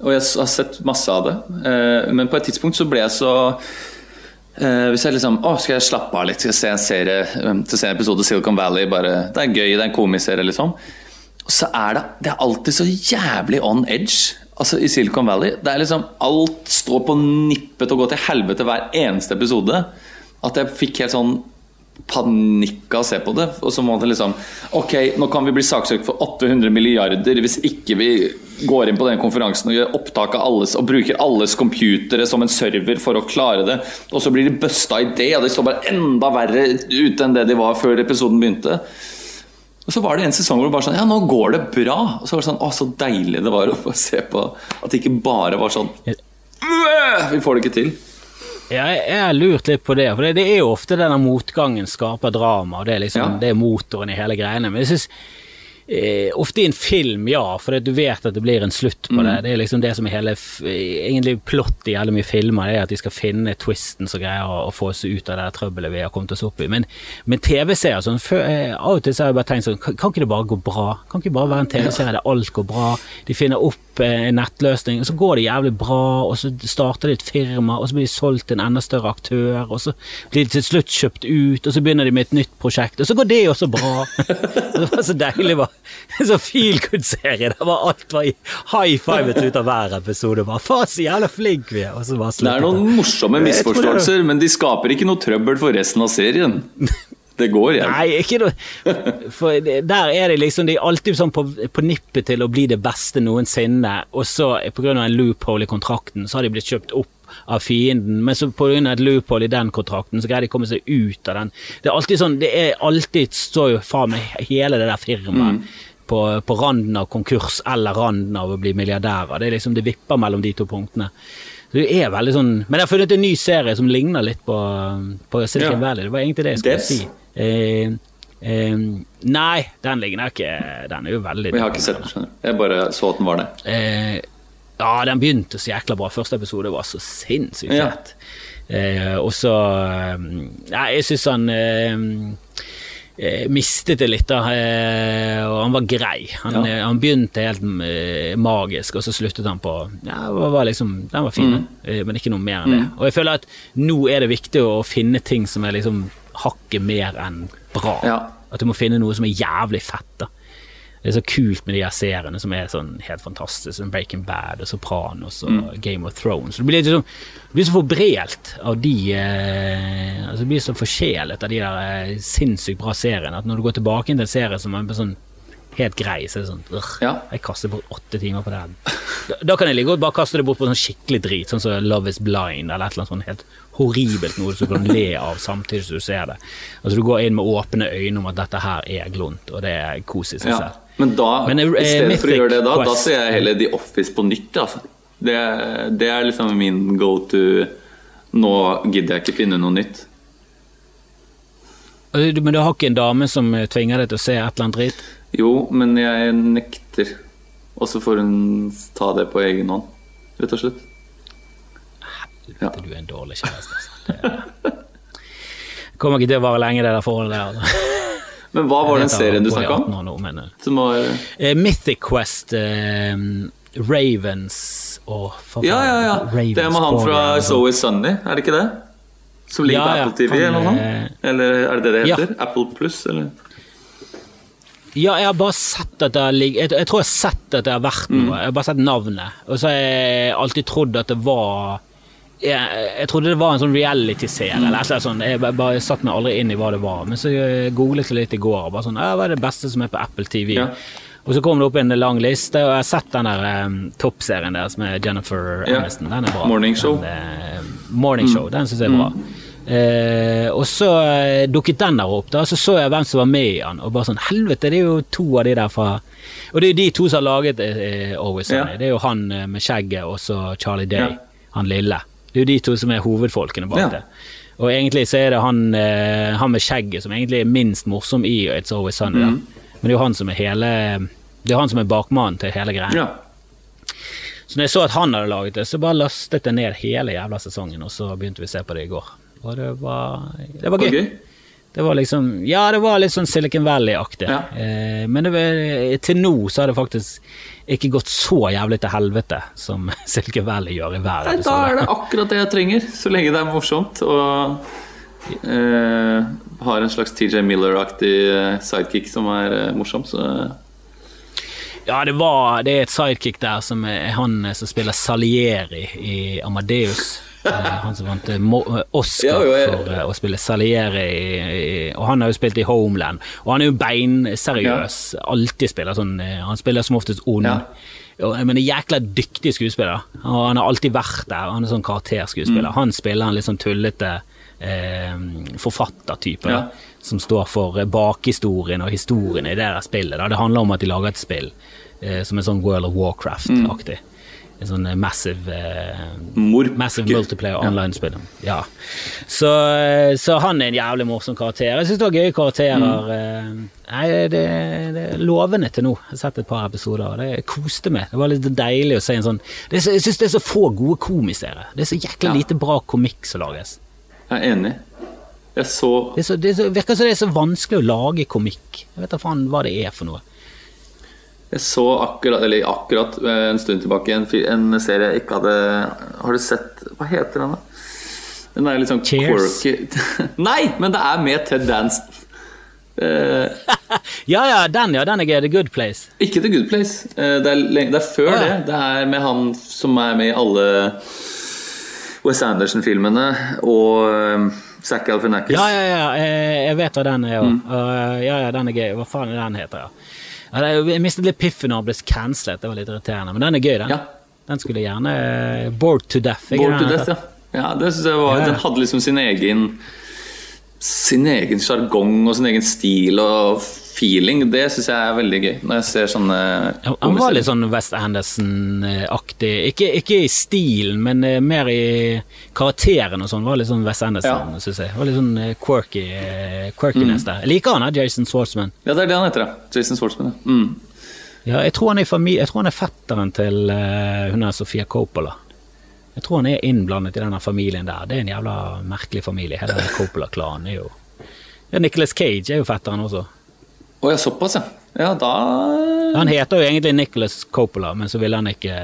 og jeg har sett masse av det. Eh, men på et tidspunkt så ble jeg så eh, Hvis jeg liksom Å, skal jeg slappe av litt? Skal jeg se en serie Til se en episode Silicon Valley? Bare, det er gøy, det er en komiserie, liksom. Og så er det Det er alltid så jævlig on edge. Altså I Silicon Valley det er liksom Alt står på nippet til å gå til helvete hver eneste episode. At jeg fikk helt sånn panikk av å se på det. Og så må det liksom Ok, nå kan vi bli saksøkt for 800 milliarder hvis ikke vi går inn på den konferansen og gjør opptak av alles og bruker alles computere som en server for å klare det. Og så blir de busta i det, og de står bare enda verre ute enn det de var før episoden begynte. Og så var det en sesong hvor det bare sånn Ja, nå går det bra. Og så var det sånn Å, så deilig det var å se på at det ikke bare var sånn Vi får det ikke til. Ja, jeg har lurt litt på det, for det, det er jo ofte denne motgangen skaper drama, og det er liksom Ja. det er motoren i hele greiene. Men jeg synes eh, ofte i en film, ja, for du vet at det blir en slutt på det. Det er liksom det som er hele egentlig plott i veldig mye filmer, det er at de skal finne twisten som greier å, å få oss ut av det trøbbelet vi har kommet oss opp i. Men, men TV-serier sånn, eh, av og til så har jeg bare tenkt sånn, kan, kan ikke det bare gå bra? Kan ikke det bare være en TV-serie der alt går bra? De finner opp eh, en nettløsning, og så går det jævlig bra, og så starter de et firma, og så blir de solgt til en enda større aktør, og så blir de til slutt kjøpt ut, og så begynner de med et nytt prosjekt, og så går det også bra. Det var så deilig, bare. En sånn feel good-serie der var alt var high five ut av hver episode. Bare, Faen, så jævla flink vi er! Og så bare Det er noen morsomme misforståelser, men de skaper ikke noe trøbbel for resten av serien. Det går igjen. Nei, ikke noe For der er det liksom De er alltid sånn på, på nippet til å bli det beste noensinne, og så pga. en loophole i kontrakten, så har de blitt kjøpt opp av fienden, men så pga. et loophole i den kontrakten, så greier de å komme seg ut av den. Det er alltid sånn Det er alltid står jo faen meg hele det der firmaet på, på randen av konkurs eller randen av å bli milliardærer. Det er liksom Det vipper mellom de to punktene. Så det er veldig sånn Men jeg har funnet en ny serie som ligner litt på, på Silicon Ja. Valley. Det var egentlig det jeg skulle Des. si. Eh, eh, nei, den ligner ikke Den er jo veldig Jeg har ikke sett den. Jeg bare så at den var det. Eh, ja, den begynte så jækla bra. Første episode var så sinnssykt Ja. Eh, og så Ja, jeg syns han eh, eh, mistet det litt, da. Eh, og han var grei. Han, Ja. eh, han begynte helt eh, magisk, og så sluttet han på Ja, det var liksom, den var fin, Mm. eh, men ikke noe mer enn det. Og jeg føler at nå er det viktig å finne ting som er liksom hakket mer enn bra. Ja. At du må finne noe som er jævlig fett. da det er så kult med de her seriene som er sånn helt fantastiske, som Breaking Bad og Sopranos og Mm. Game of Thrones. Du blir, du blir så forbrelt av de eh, altså Du blir så forsjelet av de der eh, sinnssykt bra seriene at når du går tilbake til en serie som er sånn helt grei, så er det sånn «Ugh, Ja. Jeg kaster bort åtte timer på den. Da, da kan jeg like godt bare kaste det bort på sånn skikkelig drit, sånn som Love is blind eller et eller annet sånn helt horribelt noe som du kan le av samtidig som du ser det. Altså Du går inn med åpne øyne om at dette her er glunt, og det er kos i seg selv. Men da, Men, uh, i stedet for å gjøre det da, da ser jeg heller The Office på nytt. Altså. Det, det er liksom min go to Nå gidder jeg ikke finne noe nytt. Men du har ikke en dame som eh, tvinger deg til å se et eller annet dritt? Jo, men jeg nekter. Og så får hun ta det på egen hånd, rett og slett. Ja. Du er en dårlig kjæreste, altså. Det kommer ikke til å vare lenge, det der forholdet der. Altså. Men hva var den serien du snakka om? 18 nå, Som var uh, Mythic Quest, Uh, Ravens og oh, Ja, ja, ja. Ravens Det er med han fra Zoe It's Sunny, er det ikke det? Som ligger Ja, på Apple TV eller noe sånt? eh, Eller er det det det ja. heter? Apple Pluss, eller? Ja, jeg har bare sett at det har ligget jeg, jeg tror jeg har sett at det har vært Mm. noe. Jeg har bare sett navnet. Og så har jeg alltid trodd at det var Jeg, jeg trodde det var en sånn reality-serie. Mm. eller et eller annet sånt. Jeg bare, bare satt meg aldri inn i hva det var. Men så eh, googlet jeg litt i går. og bare sånn, Hva er det beste som er på Apple TV? Ja. Og så kom det opp en lang liste, og jeg har sett den der um, toppserien deres med Jennifer Ja. Aniston. Den er bra. Morning Show. Mm. Den, uh, morning Show, den syns jeg er bra. Eh, og så uh, dukket den der opp, da, så så jeg hvem som var med i den, og bare sånn Helvete, det er jo to av de der fra Og det er jo de to som har laget uh, Always Sunny. Ja. Det er jo han med skjegget og så Charlie Day, han lille. Det er jo de to som er hovedfolkene bak Ja. det. Og egentlig så er det han, eh, han med skjegget som egentlig er minst morsom i It's Always Sunny. Mhm. Men det er jo han som er hele Det er han som er bakmannen til hele greia. Ja. Så når jeg så at han hadde laget det, så bare lastet jeg ned hele jævla sesongen, og så begynte vi å se på det i går. Og det var, det var gøy. gøy. Det var liksom Ja, det var litt sånn Silicon Valley-aktig. Ja. Eh, men det var, til nå så har det faktisk ikke gått så jævlig til helvete som Silicon Valley gjør i hver episode. da er det akkurat det jeg trenger, så lenge det er morsomt. Og eh, har en slags TJ Miller-aktig eh, sidekick som er eh, morsom, så Ja, det var Det er et sidekick der som er han som spiller Salieri i Amadeus. Eh, han som vant eh, eh, Oscar Ja, jeg- for å spille Salieri, og han har jo spilt i Homeland. Og han er jo beinseriøs, alltid spiller sånn Han spiller som oftest ond. Ja. Men en jækla dyktig skuespiller. Og han har alltid vært der. Han er sånn karakterskuespiller. Mm. Han spiller en litt sånn tullete eh, forfattertype. Ja. Som står for bakhistorien og historien i det der spillet. Da. Det handler om at de lager et spill eh, som er sånn World of Warcraft-aktig. En sånn eh, massive eh, Massive multiplayer online-spill. Ja. Så, eh, så han er en jævlig morsom karakter. Jeg syns det var gøye karakterer. Mm. Nei, det, det er lovende til nå. Jeg har sett et par episoder, og det koste meg. Det var litt deilig å se en sånn det Jeg syns det er så få gode komisere. Det er så jækla Ja. lite bra komikk som lages. Jeg er enig. Jeg så Det, så, det så, virker som det er så vanskelig å lage komikk. Jeg vet da faen hva det er for noe. Jeg så akkurat, eller akkurat eh, en stund tilbake en, en serie jeg ikke hadde Har du sett Hva heter den, da? Den er litt sånn Cheers. quirky Nei, men det er med Ted Danston. Uh, Ja ja, den ja, den er. The Good Place. ikke The Good Place. Uh, det, er, det er før oh, ja. det. Det er med han som er med i alle Wes Anderson-filmene og uh, Zac Galifianakis. Ja, ja, ja, jeg, jeg vet hva den er òg. Mm. ja, ja, den er gøy. Hva faen er den heter, ja. Jeg mistet litt piffen når den ble cancelet, det var litt irriterende. Men den er gøy, den. Ja. Den skulle gjerne eh, Bored to death. Bored to? Death, ja. ja det synes jeg var. Den hadde liksom sin egen Sin egen sjargong og sin egen stil og feeling. Det syns jeg er veldig gøy. Når jeg ser sånne Han var litt sånn West Anderson-aktig. Ikke, ikke i stilen, men eh, mer i karakteren og sånn. Var litt sånn West Anderson, Ja. synes jeg. Var litt sånn eh, quirky, quirkiness quirkiness der. Jeg liker han, da, Jason Swartzman. Ja, det er det han heter, ja. Jason Swartzman, Ja. Mm. Ja, jeg tror jeg tror han er fetteren til uh, hun er Sofia Coppola. Jeg tror han er innblandet i denne familien der. Det er en jævla merkelig familie. Hele Coppola-klanen er jo Nicholas Cage er jo fetteren også. Å ja, såpass, ja. Ja, da Han heter jo egentlig Nicholas Coppola, men så ville han ikke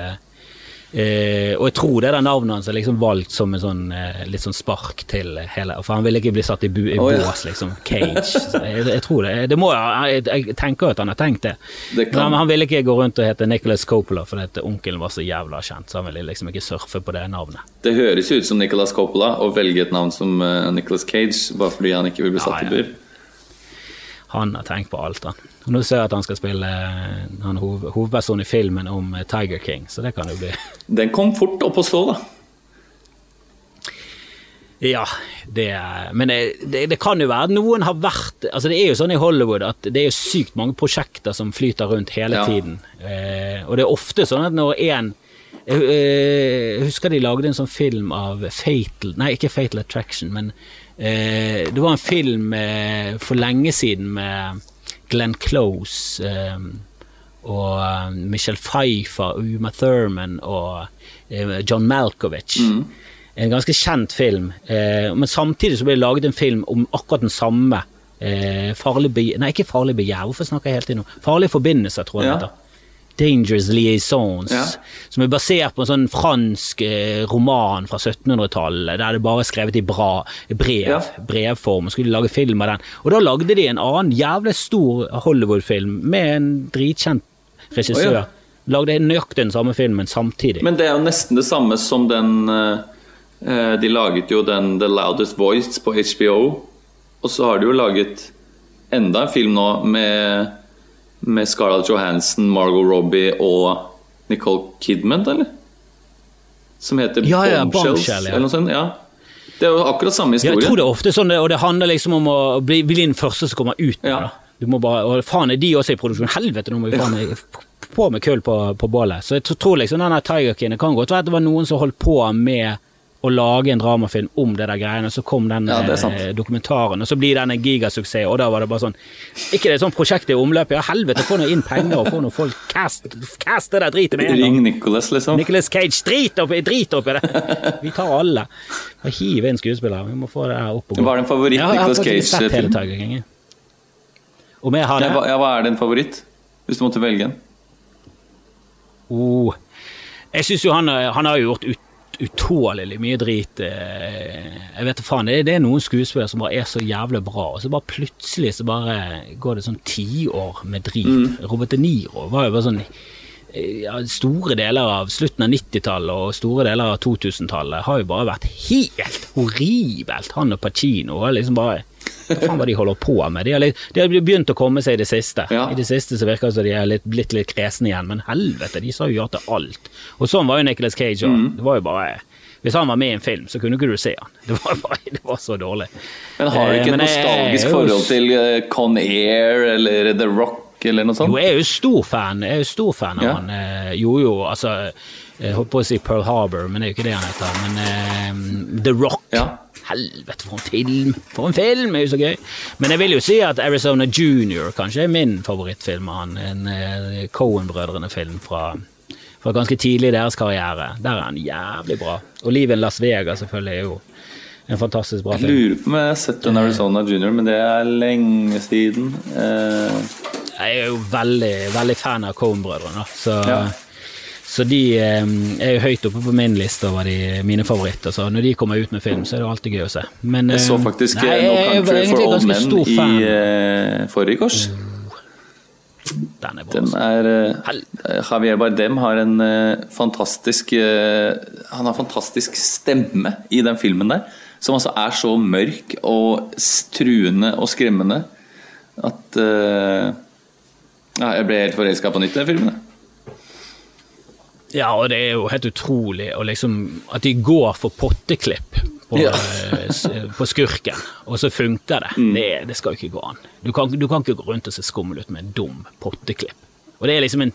eh, Og jeg tror det er det navnet hans er liksom valgt som en sånn eh, litt sånn spark til hele For han ville ikke bli satt i, bu, i oh, ja. bås, liksom. Cage. Jeg, jeg tror det. Det må jeg, jeg tenker at han har tenkt det. Det Men han ville ikke gå rundt og hete Nicholas Coppola fordi onkelen var så jævla kjent, så han ville liksom ikke surfe på det navnet. Det høres ut som Nicholas Coppola å velge et navn som uh, Nicholas Cage bare fordi han ikke vil bli satt Ja, i bur. Han har tenkt på alt, han. Og nå ser jeg at han skal spille eh, han hov, hovedperson i filmen om eh, Tiger King, så det kan jo bli Den kom fort opp å stå, da. Ja, det Men det, det, det kan jo være at noen har vært Altså Det er jo sånn i Hollywood at det er jo sykt mange prosjekter som flyter rundt hele Ja. tiden. Eh, og det er ofte sånn at når en jeg, eh, jeg husker de lagde en sånn film av Fatal Nei, ikke Fatal Attraction, men eh, det var en film eh, for lenge siden med Glenn Close eh, og eh, Michelle Pfeiffer, Uma Thurman og eh, John Malkovich. En ganske kjent film, eh, men samtidig så ble det laget en film om akkurat den samme. Eh, farlig be Nei, ikke Farlig begjær, hvorfor snakker jeg helt inn nå? Farlige forbindelser, tror jeg Ja. det heter. Dangerous Liaisons, Ja. som er basert på en sånn fransk eh, roman fra 1700-tallet, der det bare er skrevet i bra, brev, Ja. brevform, skulle lage film av den. Og da lagde de en annen jævlig stor Hollywood-film med en dritkjent regissør. Oh, ja. Lagde nøyaktig den samme filmen samtidig. Men det er jo nesten det samme som den eh, eh, De laget jo den The Loudest Voice på HBO. Og så har de jo laget enda en film nå med, med Scarlett Johansson, Margot Robbie og Nicole Kidman, eller? Som heter Ja, ja, Bombshells, Bombshell, ja. eller noe sånt. Ja. Det er jo akkurat samme Ja, jeg tror det er ofte sånn, og det handler liksom om å bli, bli den første som kommer ut. Ja. Du må bare, og faen er de også i produksjon. Helvete, nå må vi faen meg på med kull på, på bålet. Så jeg tror liksom denne Tiger King Det kan godt være at det var noen som holdt på med å lage en dramafilm om det der greiene, så kom den Ja, eh, dokumentaren, og så blir den en gigasuksess, og da var det bare sånn Ikke det er sånn prosjekt i omløpet, ja helvete, få nå inn penger og få nå folk Cast, cast det der dritet med en gang. Ring Nicholas, liksom. Nicholas Cage, drit oppi, drit oppi det! Vi tar alle. Bare hiv inn skuespillere. Vi må få det her opp og gå. Hva er din favoritt Ja, jeg har faktisk sett hele Cage-film? Tiger King. Om jeg har Ja, det? ja, hva er din favoritt? Hvis du måtte velge en. Oh. Jeg syns jo han, han har gjort ut, utålelig mye drit. eh, Jeg vet da faen. Det, det er noen skuespillere som bare er så jævlig bra, og så bare plutselig så bare går det sånn tiår med drit. Mm. Robert De Niro var jo bare sånn ja, store deler av slutten av 90-tallet og store deler av 2000-tallet har jo bare vært helt horribelt. Han og Pacino har liksom bare Hva faen hva de holder på med? De har, litt, de har begynt å komme seg i det siste. Ja. I det siste så virker det som de er litt, blitt litt kresne igjen, men helvete, de sa jo ja til alt. Og sånn var jo Nicolas Cage òg. Det var jo bare hvis han var med i en film, så kunne ikke du se han. Det var, bare, det var så dårlig. Men har du Eh, ikke et men jeg- nostalgisk jeg forhold til eh, Con Air eller The Rock eller noe sånt? Jo, jeg er jo stor fan, jeg er jo stor fan av Ja. han. Eh, Jo, jo, altså Jeg holdt på å si Pearl Harbor, men det er jo ikke det han heter. Men um, The Rock. Ja. Helvete, for en film! For en film! er jo så gøy. Men jeg vil jo si at Arizona Junior kanskje er min favorittfilm av han. En eh, Cohen-brødrene-film fra, fra ganske tidlig i deres karriere. Der er han jævlig bra. Og Livet i Las Vegas selvfølgelig er jo en fantastisk bra film. Jeg lurer på om jeg har sett en Arizona Junior, men det er lenge siden. Eh, Jeg er jo veldig, veldig fan av Coen-brødrene, så, Ja. Så de eh, er jo høyt oppe på min liste over de, mine favoritter. Så når de kommer ut med film, så er det alltid gøy å se. Men, jeg så eh, faktisk nei, eh, No Country for ganske Men i eh, forrige kors. Den er bra. Den altså. er eh, Javier Bardem har en eh, fantastisk Han har fantastisk stemme i den filmen der. Som altså er så mørk og truende og skremmende at ja, Jeg ble helt forelska på nytt i den filmen. Ja, og det er jo helt utrolig liksom, at de går for potteklipp på, Ja. eh, på skurken, og så funker det. Mm. Det, det skal jo ikke gå an. Du kan, du kan ikke gå rundt og se skummel ut med en dum potteklipp. Og det er liksom en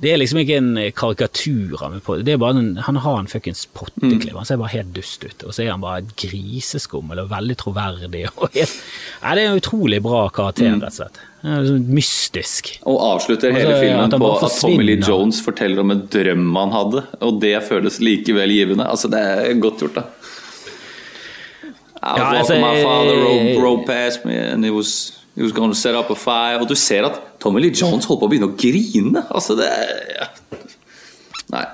det er liksom ikke en karikatur av en. Det er bare en, han har en fuckings potteklipp. Han ser bare helt dust ut. Og så er han bare griseskummel og veldig troverdig. Og helt, nei, det er en utrolig bra karakter, Mm. rett og slett. Sånn mystisk. Og avslutter hele Altså, filmen på at Tommy Lee. Jones forteller om en drøm han hadde, og det føles likevel givende. Altså, det er godt gjort, da. I was Ja, altså, my father Rope rode, rode past me and he was, he was going to set up a fire. Og du ser at Tommy Lee Jones holder på å begynne å grine. Altså, det er ja. Nei.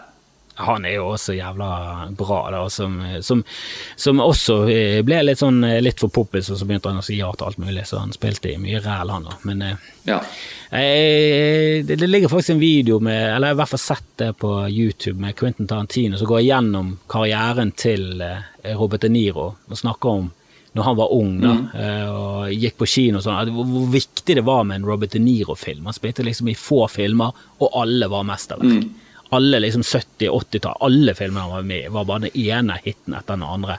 Han er jo også jævla bra, da, som, som, som også eh, ble litt sånn eh, litt for poppis, og så begynte han å si ja til alt mulig, så han spilte i mye ræl, han da. Men eh, Ja. eh, det, det ligger faktisk en video med, eller jeg har i hvert fall sett det på YouTube, med Quentin Tarantino som går gjennom karrieren til Robert De Niro og snakker om når han var ung da, mm. og gikk på kino og sånn, hvor, viktig det var med en Robert De Niro-film. Han spilte liksom i få filmer, og alle var mesterverk. Alle liksom 70-, 80-tall, alle filmene han var med i, var bare den ene hiten etter den andre.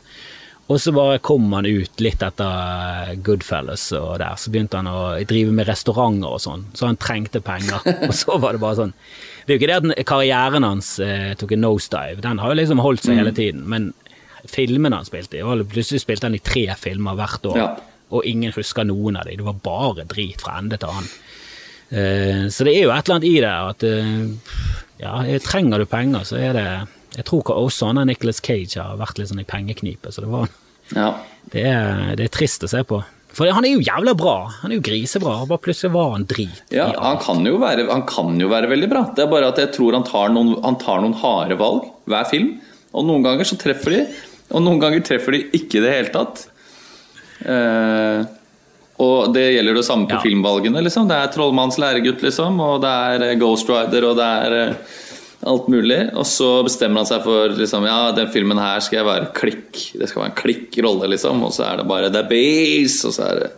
Og så bare kom han ut litt etter Goodfellas, og der så begynte han å drive med restauranter og sånn, så han trengte penger. Og så var det bare sånn Det er jo ikke det at karrieren hans eh, tok en nosedive, den har jo liksom holdt seg hele tiden, men filmene han spilte i, var- plutselig spilte han i tre filmer hvert år, Ja. og ingen husker noen av dem. Det var bare drit fra ende til annen. Eh, Så det er jo et eller annet i det at eh, ja, trenger du penger, så er det Jeg tror ikke også han Nicholas Cage har vært litt sånn i pengeknipe, så det var ja. det er, det er trist å se på. For han er jo jævla bra. Han er jo grisebra. og Bare plutselig var han drit. Ja, han kan, være, han kan jo være veldig bra. Det er bare at jeg tror han tar noen, han tar noen harde valg hver film. Og noen ganger så treffer de, og noen ganger treffer de ikke i det hele tatt. Eh, og det gjelder det samme på Ja. filmvalgene. liksom Det er 'Trollmannens læregutt', liksom, og det er eh, 'Ghost Rider', og det er eh, alt mulig. Og så bestemmer han seg for liksom, ja, den filmen her skal jeg være klikk. Det skal være en klikk-rolle, liksom. Og så er det bare 'The Base', og så er det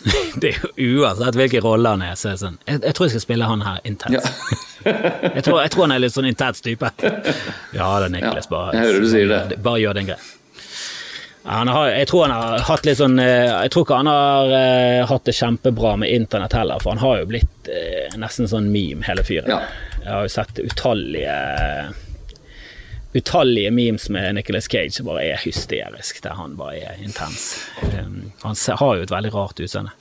Det er jo uansett hvilken rolle han er. Så er sånn, jeg, jeg tror jeg skal spille han her intens. Ja. jeg, tror, jeg tror han er litt sånn intens type. Ja da, Niklas. Ja, Bare, jeg hører du sier det. Bare gjør din greie. Har, jeg tror han har hatt litt sånn eh, Jeg tror ikke han har uh, hatt det kjempebra med internett heller, for han har jo blitt uh, nesten sånn meme, hele fyren. Ja. Jeg har jo sett utallige Utallige memes med Nicholas Cage som bare er hysterisk, der han bare er intens. Um, han har jo et veldig rart utseende.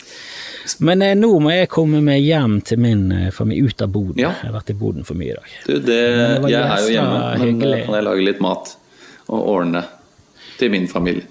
Men eh, nå må jeg komme meg hjem til min familie, ut av boden. Ja. Jeg har vært i boden for mye i dag. Du, det, det jeg er jo hjemme, men hyggelig. kan jeg lage litt mat og ordne til min familie.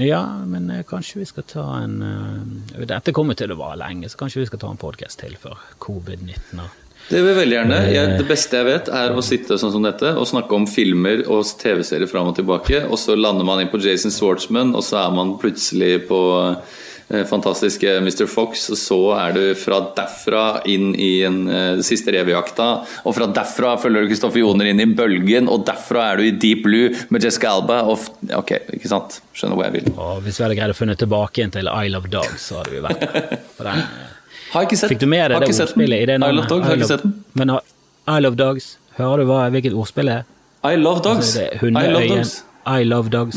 Ja, men eh, kanskje vi skal ta en eh, Dette kommer til å vare lenge, så kanskje vi skal ta en podkast til før covid-19 Det vil jeg veldig gjerne. Jeg, det beste jeg vet, er å sitte sånn som dette og snakke om filmer og TV-serier fram og tilbake, og så lander man inn på Jason Swartzman, og så er man plutselig på eh, fantastiske Mr. Fox, så er du fra derfra inn i en uh, siste revejakta. Og fra derfra følger du Kristoffer Joner inn i Bølgen, og derfra er du i Deep Blue med Jessica Alba. Og, ok, ikke sant? Skjønner hvor jeg vil. Og hvis vi hadde greid å funne tilbake igjen til I Love Dogs, så hadde vi vært der. Har ikke sett Fikk du med deg det ordspillet i det Isle of Dogs, har ikke sett den. Men Isle Love Dogs, hører du hva, hvilket ordspill det er? I Love Dogs. Altså, I Love. Dogs. I love dogs.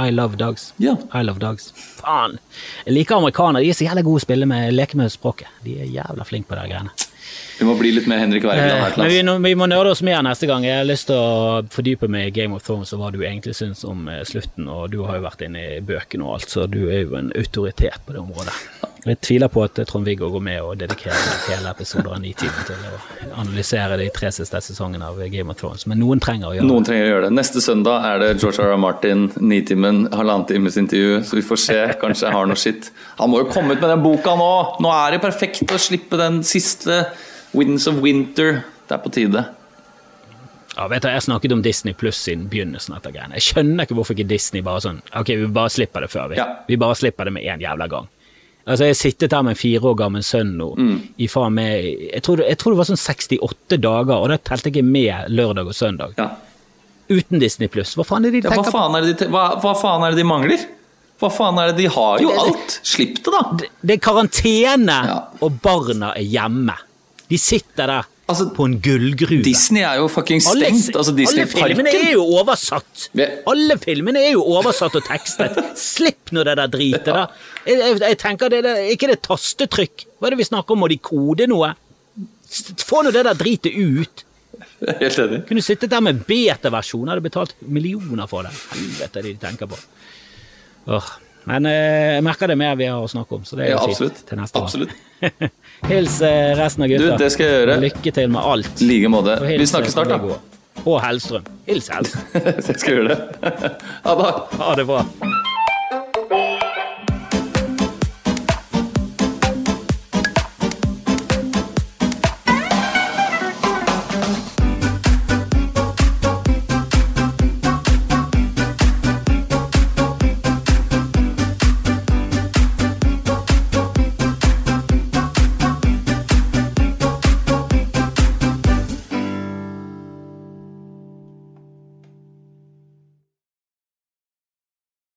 I love dogs. Ja. I love dogs. Faen! Jeg liker amerikanere. De er så jævla gode å spille med leke med språket. De er jævla flinke på de greiene. Vi må bli litt mer Henrik Wergeland her Eh, til Men vi, vi må nerde oss mer neste gang. Jeg har lyst til å fordype meg i Game of Thrones og hva du egentlig syns om eh, slutten. Og du har jo vært inne i bøkene og alt, så du er jo en autoritet på det området. Jeg tviler på at eh, Trond-Viggo går med og dedikerer hele episoder av Nitimen til å analysere de tre siste sesongene av Game of Thrones, men noen trenger å gjøre det. Noen trenger å gjøre det. Neste søndag er det George R. R. Martin, nitimen, halvannen times intervju, så vi får se. Kanskje jeg har noe skitt. Han må jo komme ut med den boka nå! Nå er det perfekt å slippe den siste Winds of Winter. Det er på tide. Ja, vet du, Jeg snakket om Disney Pluss siden begynnelsen av greiene. Jeg skjønner ikke hvorfor ikke Disney bare sånn Ok, vi bare slipper det før, vi. Ja. Vi bare slipper det med én jævla gang. Altså, Jeg har sittet her med en fire år gammel sønn nå. Mm. I faen med, jeg, tror, jeg tror det var sånn 68 dager, og da telte jeg med lørdag og søndag. Ja. Uten Disney Pluss. Hva faen er det de Ja, hva, faen er det de, hva, hva faen er det de mangler? Hva faen er det de har jo alt? Slipp det, da! Det- Det er karantene, Ja. og barna er hjemme. De sitter der Altså, på en gullgruve. Disney er jo fucking Alle, stengt. Altså alle filmene er jo oversatt! Alle filmene er jo oversatt og tekstet. Slipp nå det der dritet, da. Jeg, jeg, jeg tenker det der, Ikke det tastetrykk. Hva er det vi snakker om? Må de kode noe? Få nå det der dritet ut. Helt enig. Kunne sittet der med beta-versjon, hadde betalt millioner for det. Helvete, det de tenker på. Åh. Men eh, jeg merker det mer vi har å snakke om, så det er Ja, jo absolutt. fint til neste gang. Hils eh, resten av Du, gutta. det skal jeg gjøre. Lykke til med alt. I like måte. Vi snakkes snart, da. Og Hellstrøm. Hils Hellstrøm. Jeg skal gjøre det. Ha det. Ha det bra.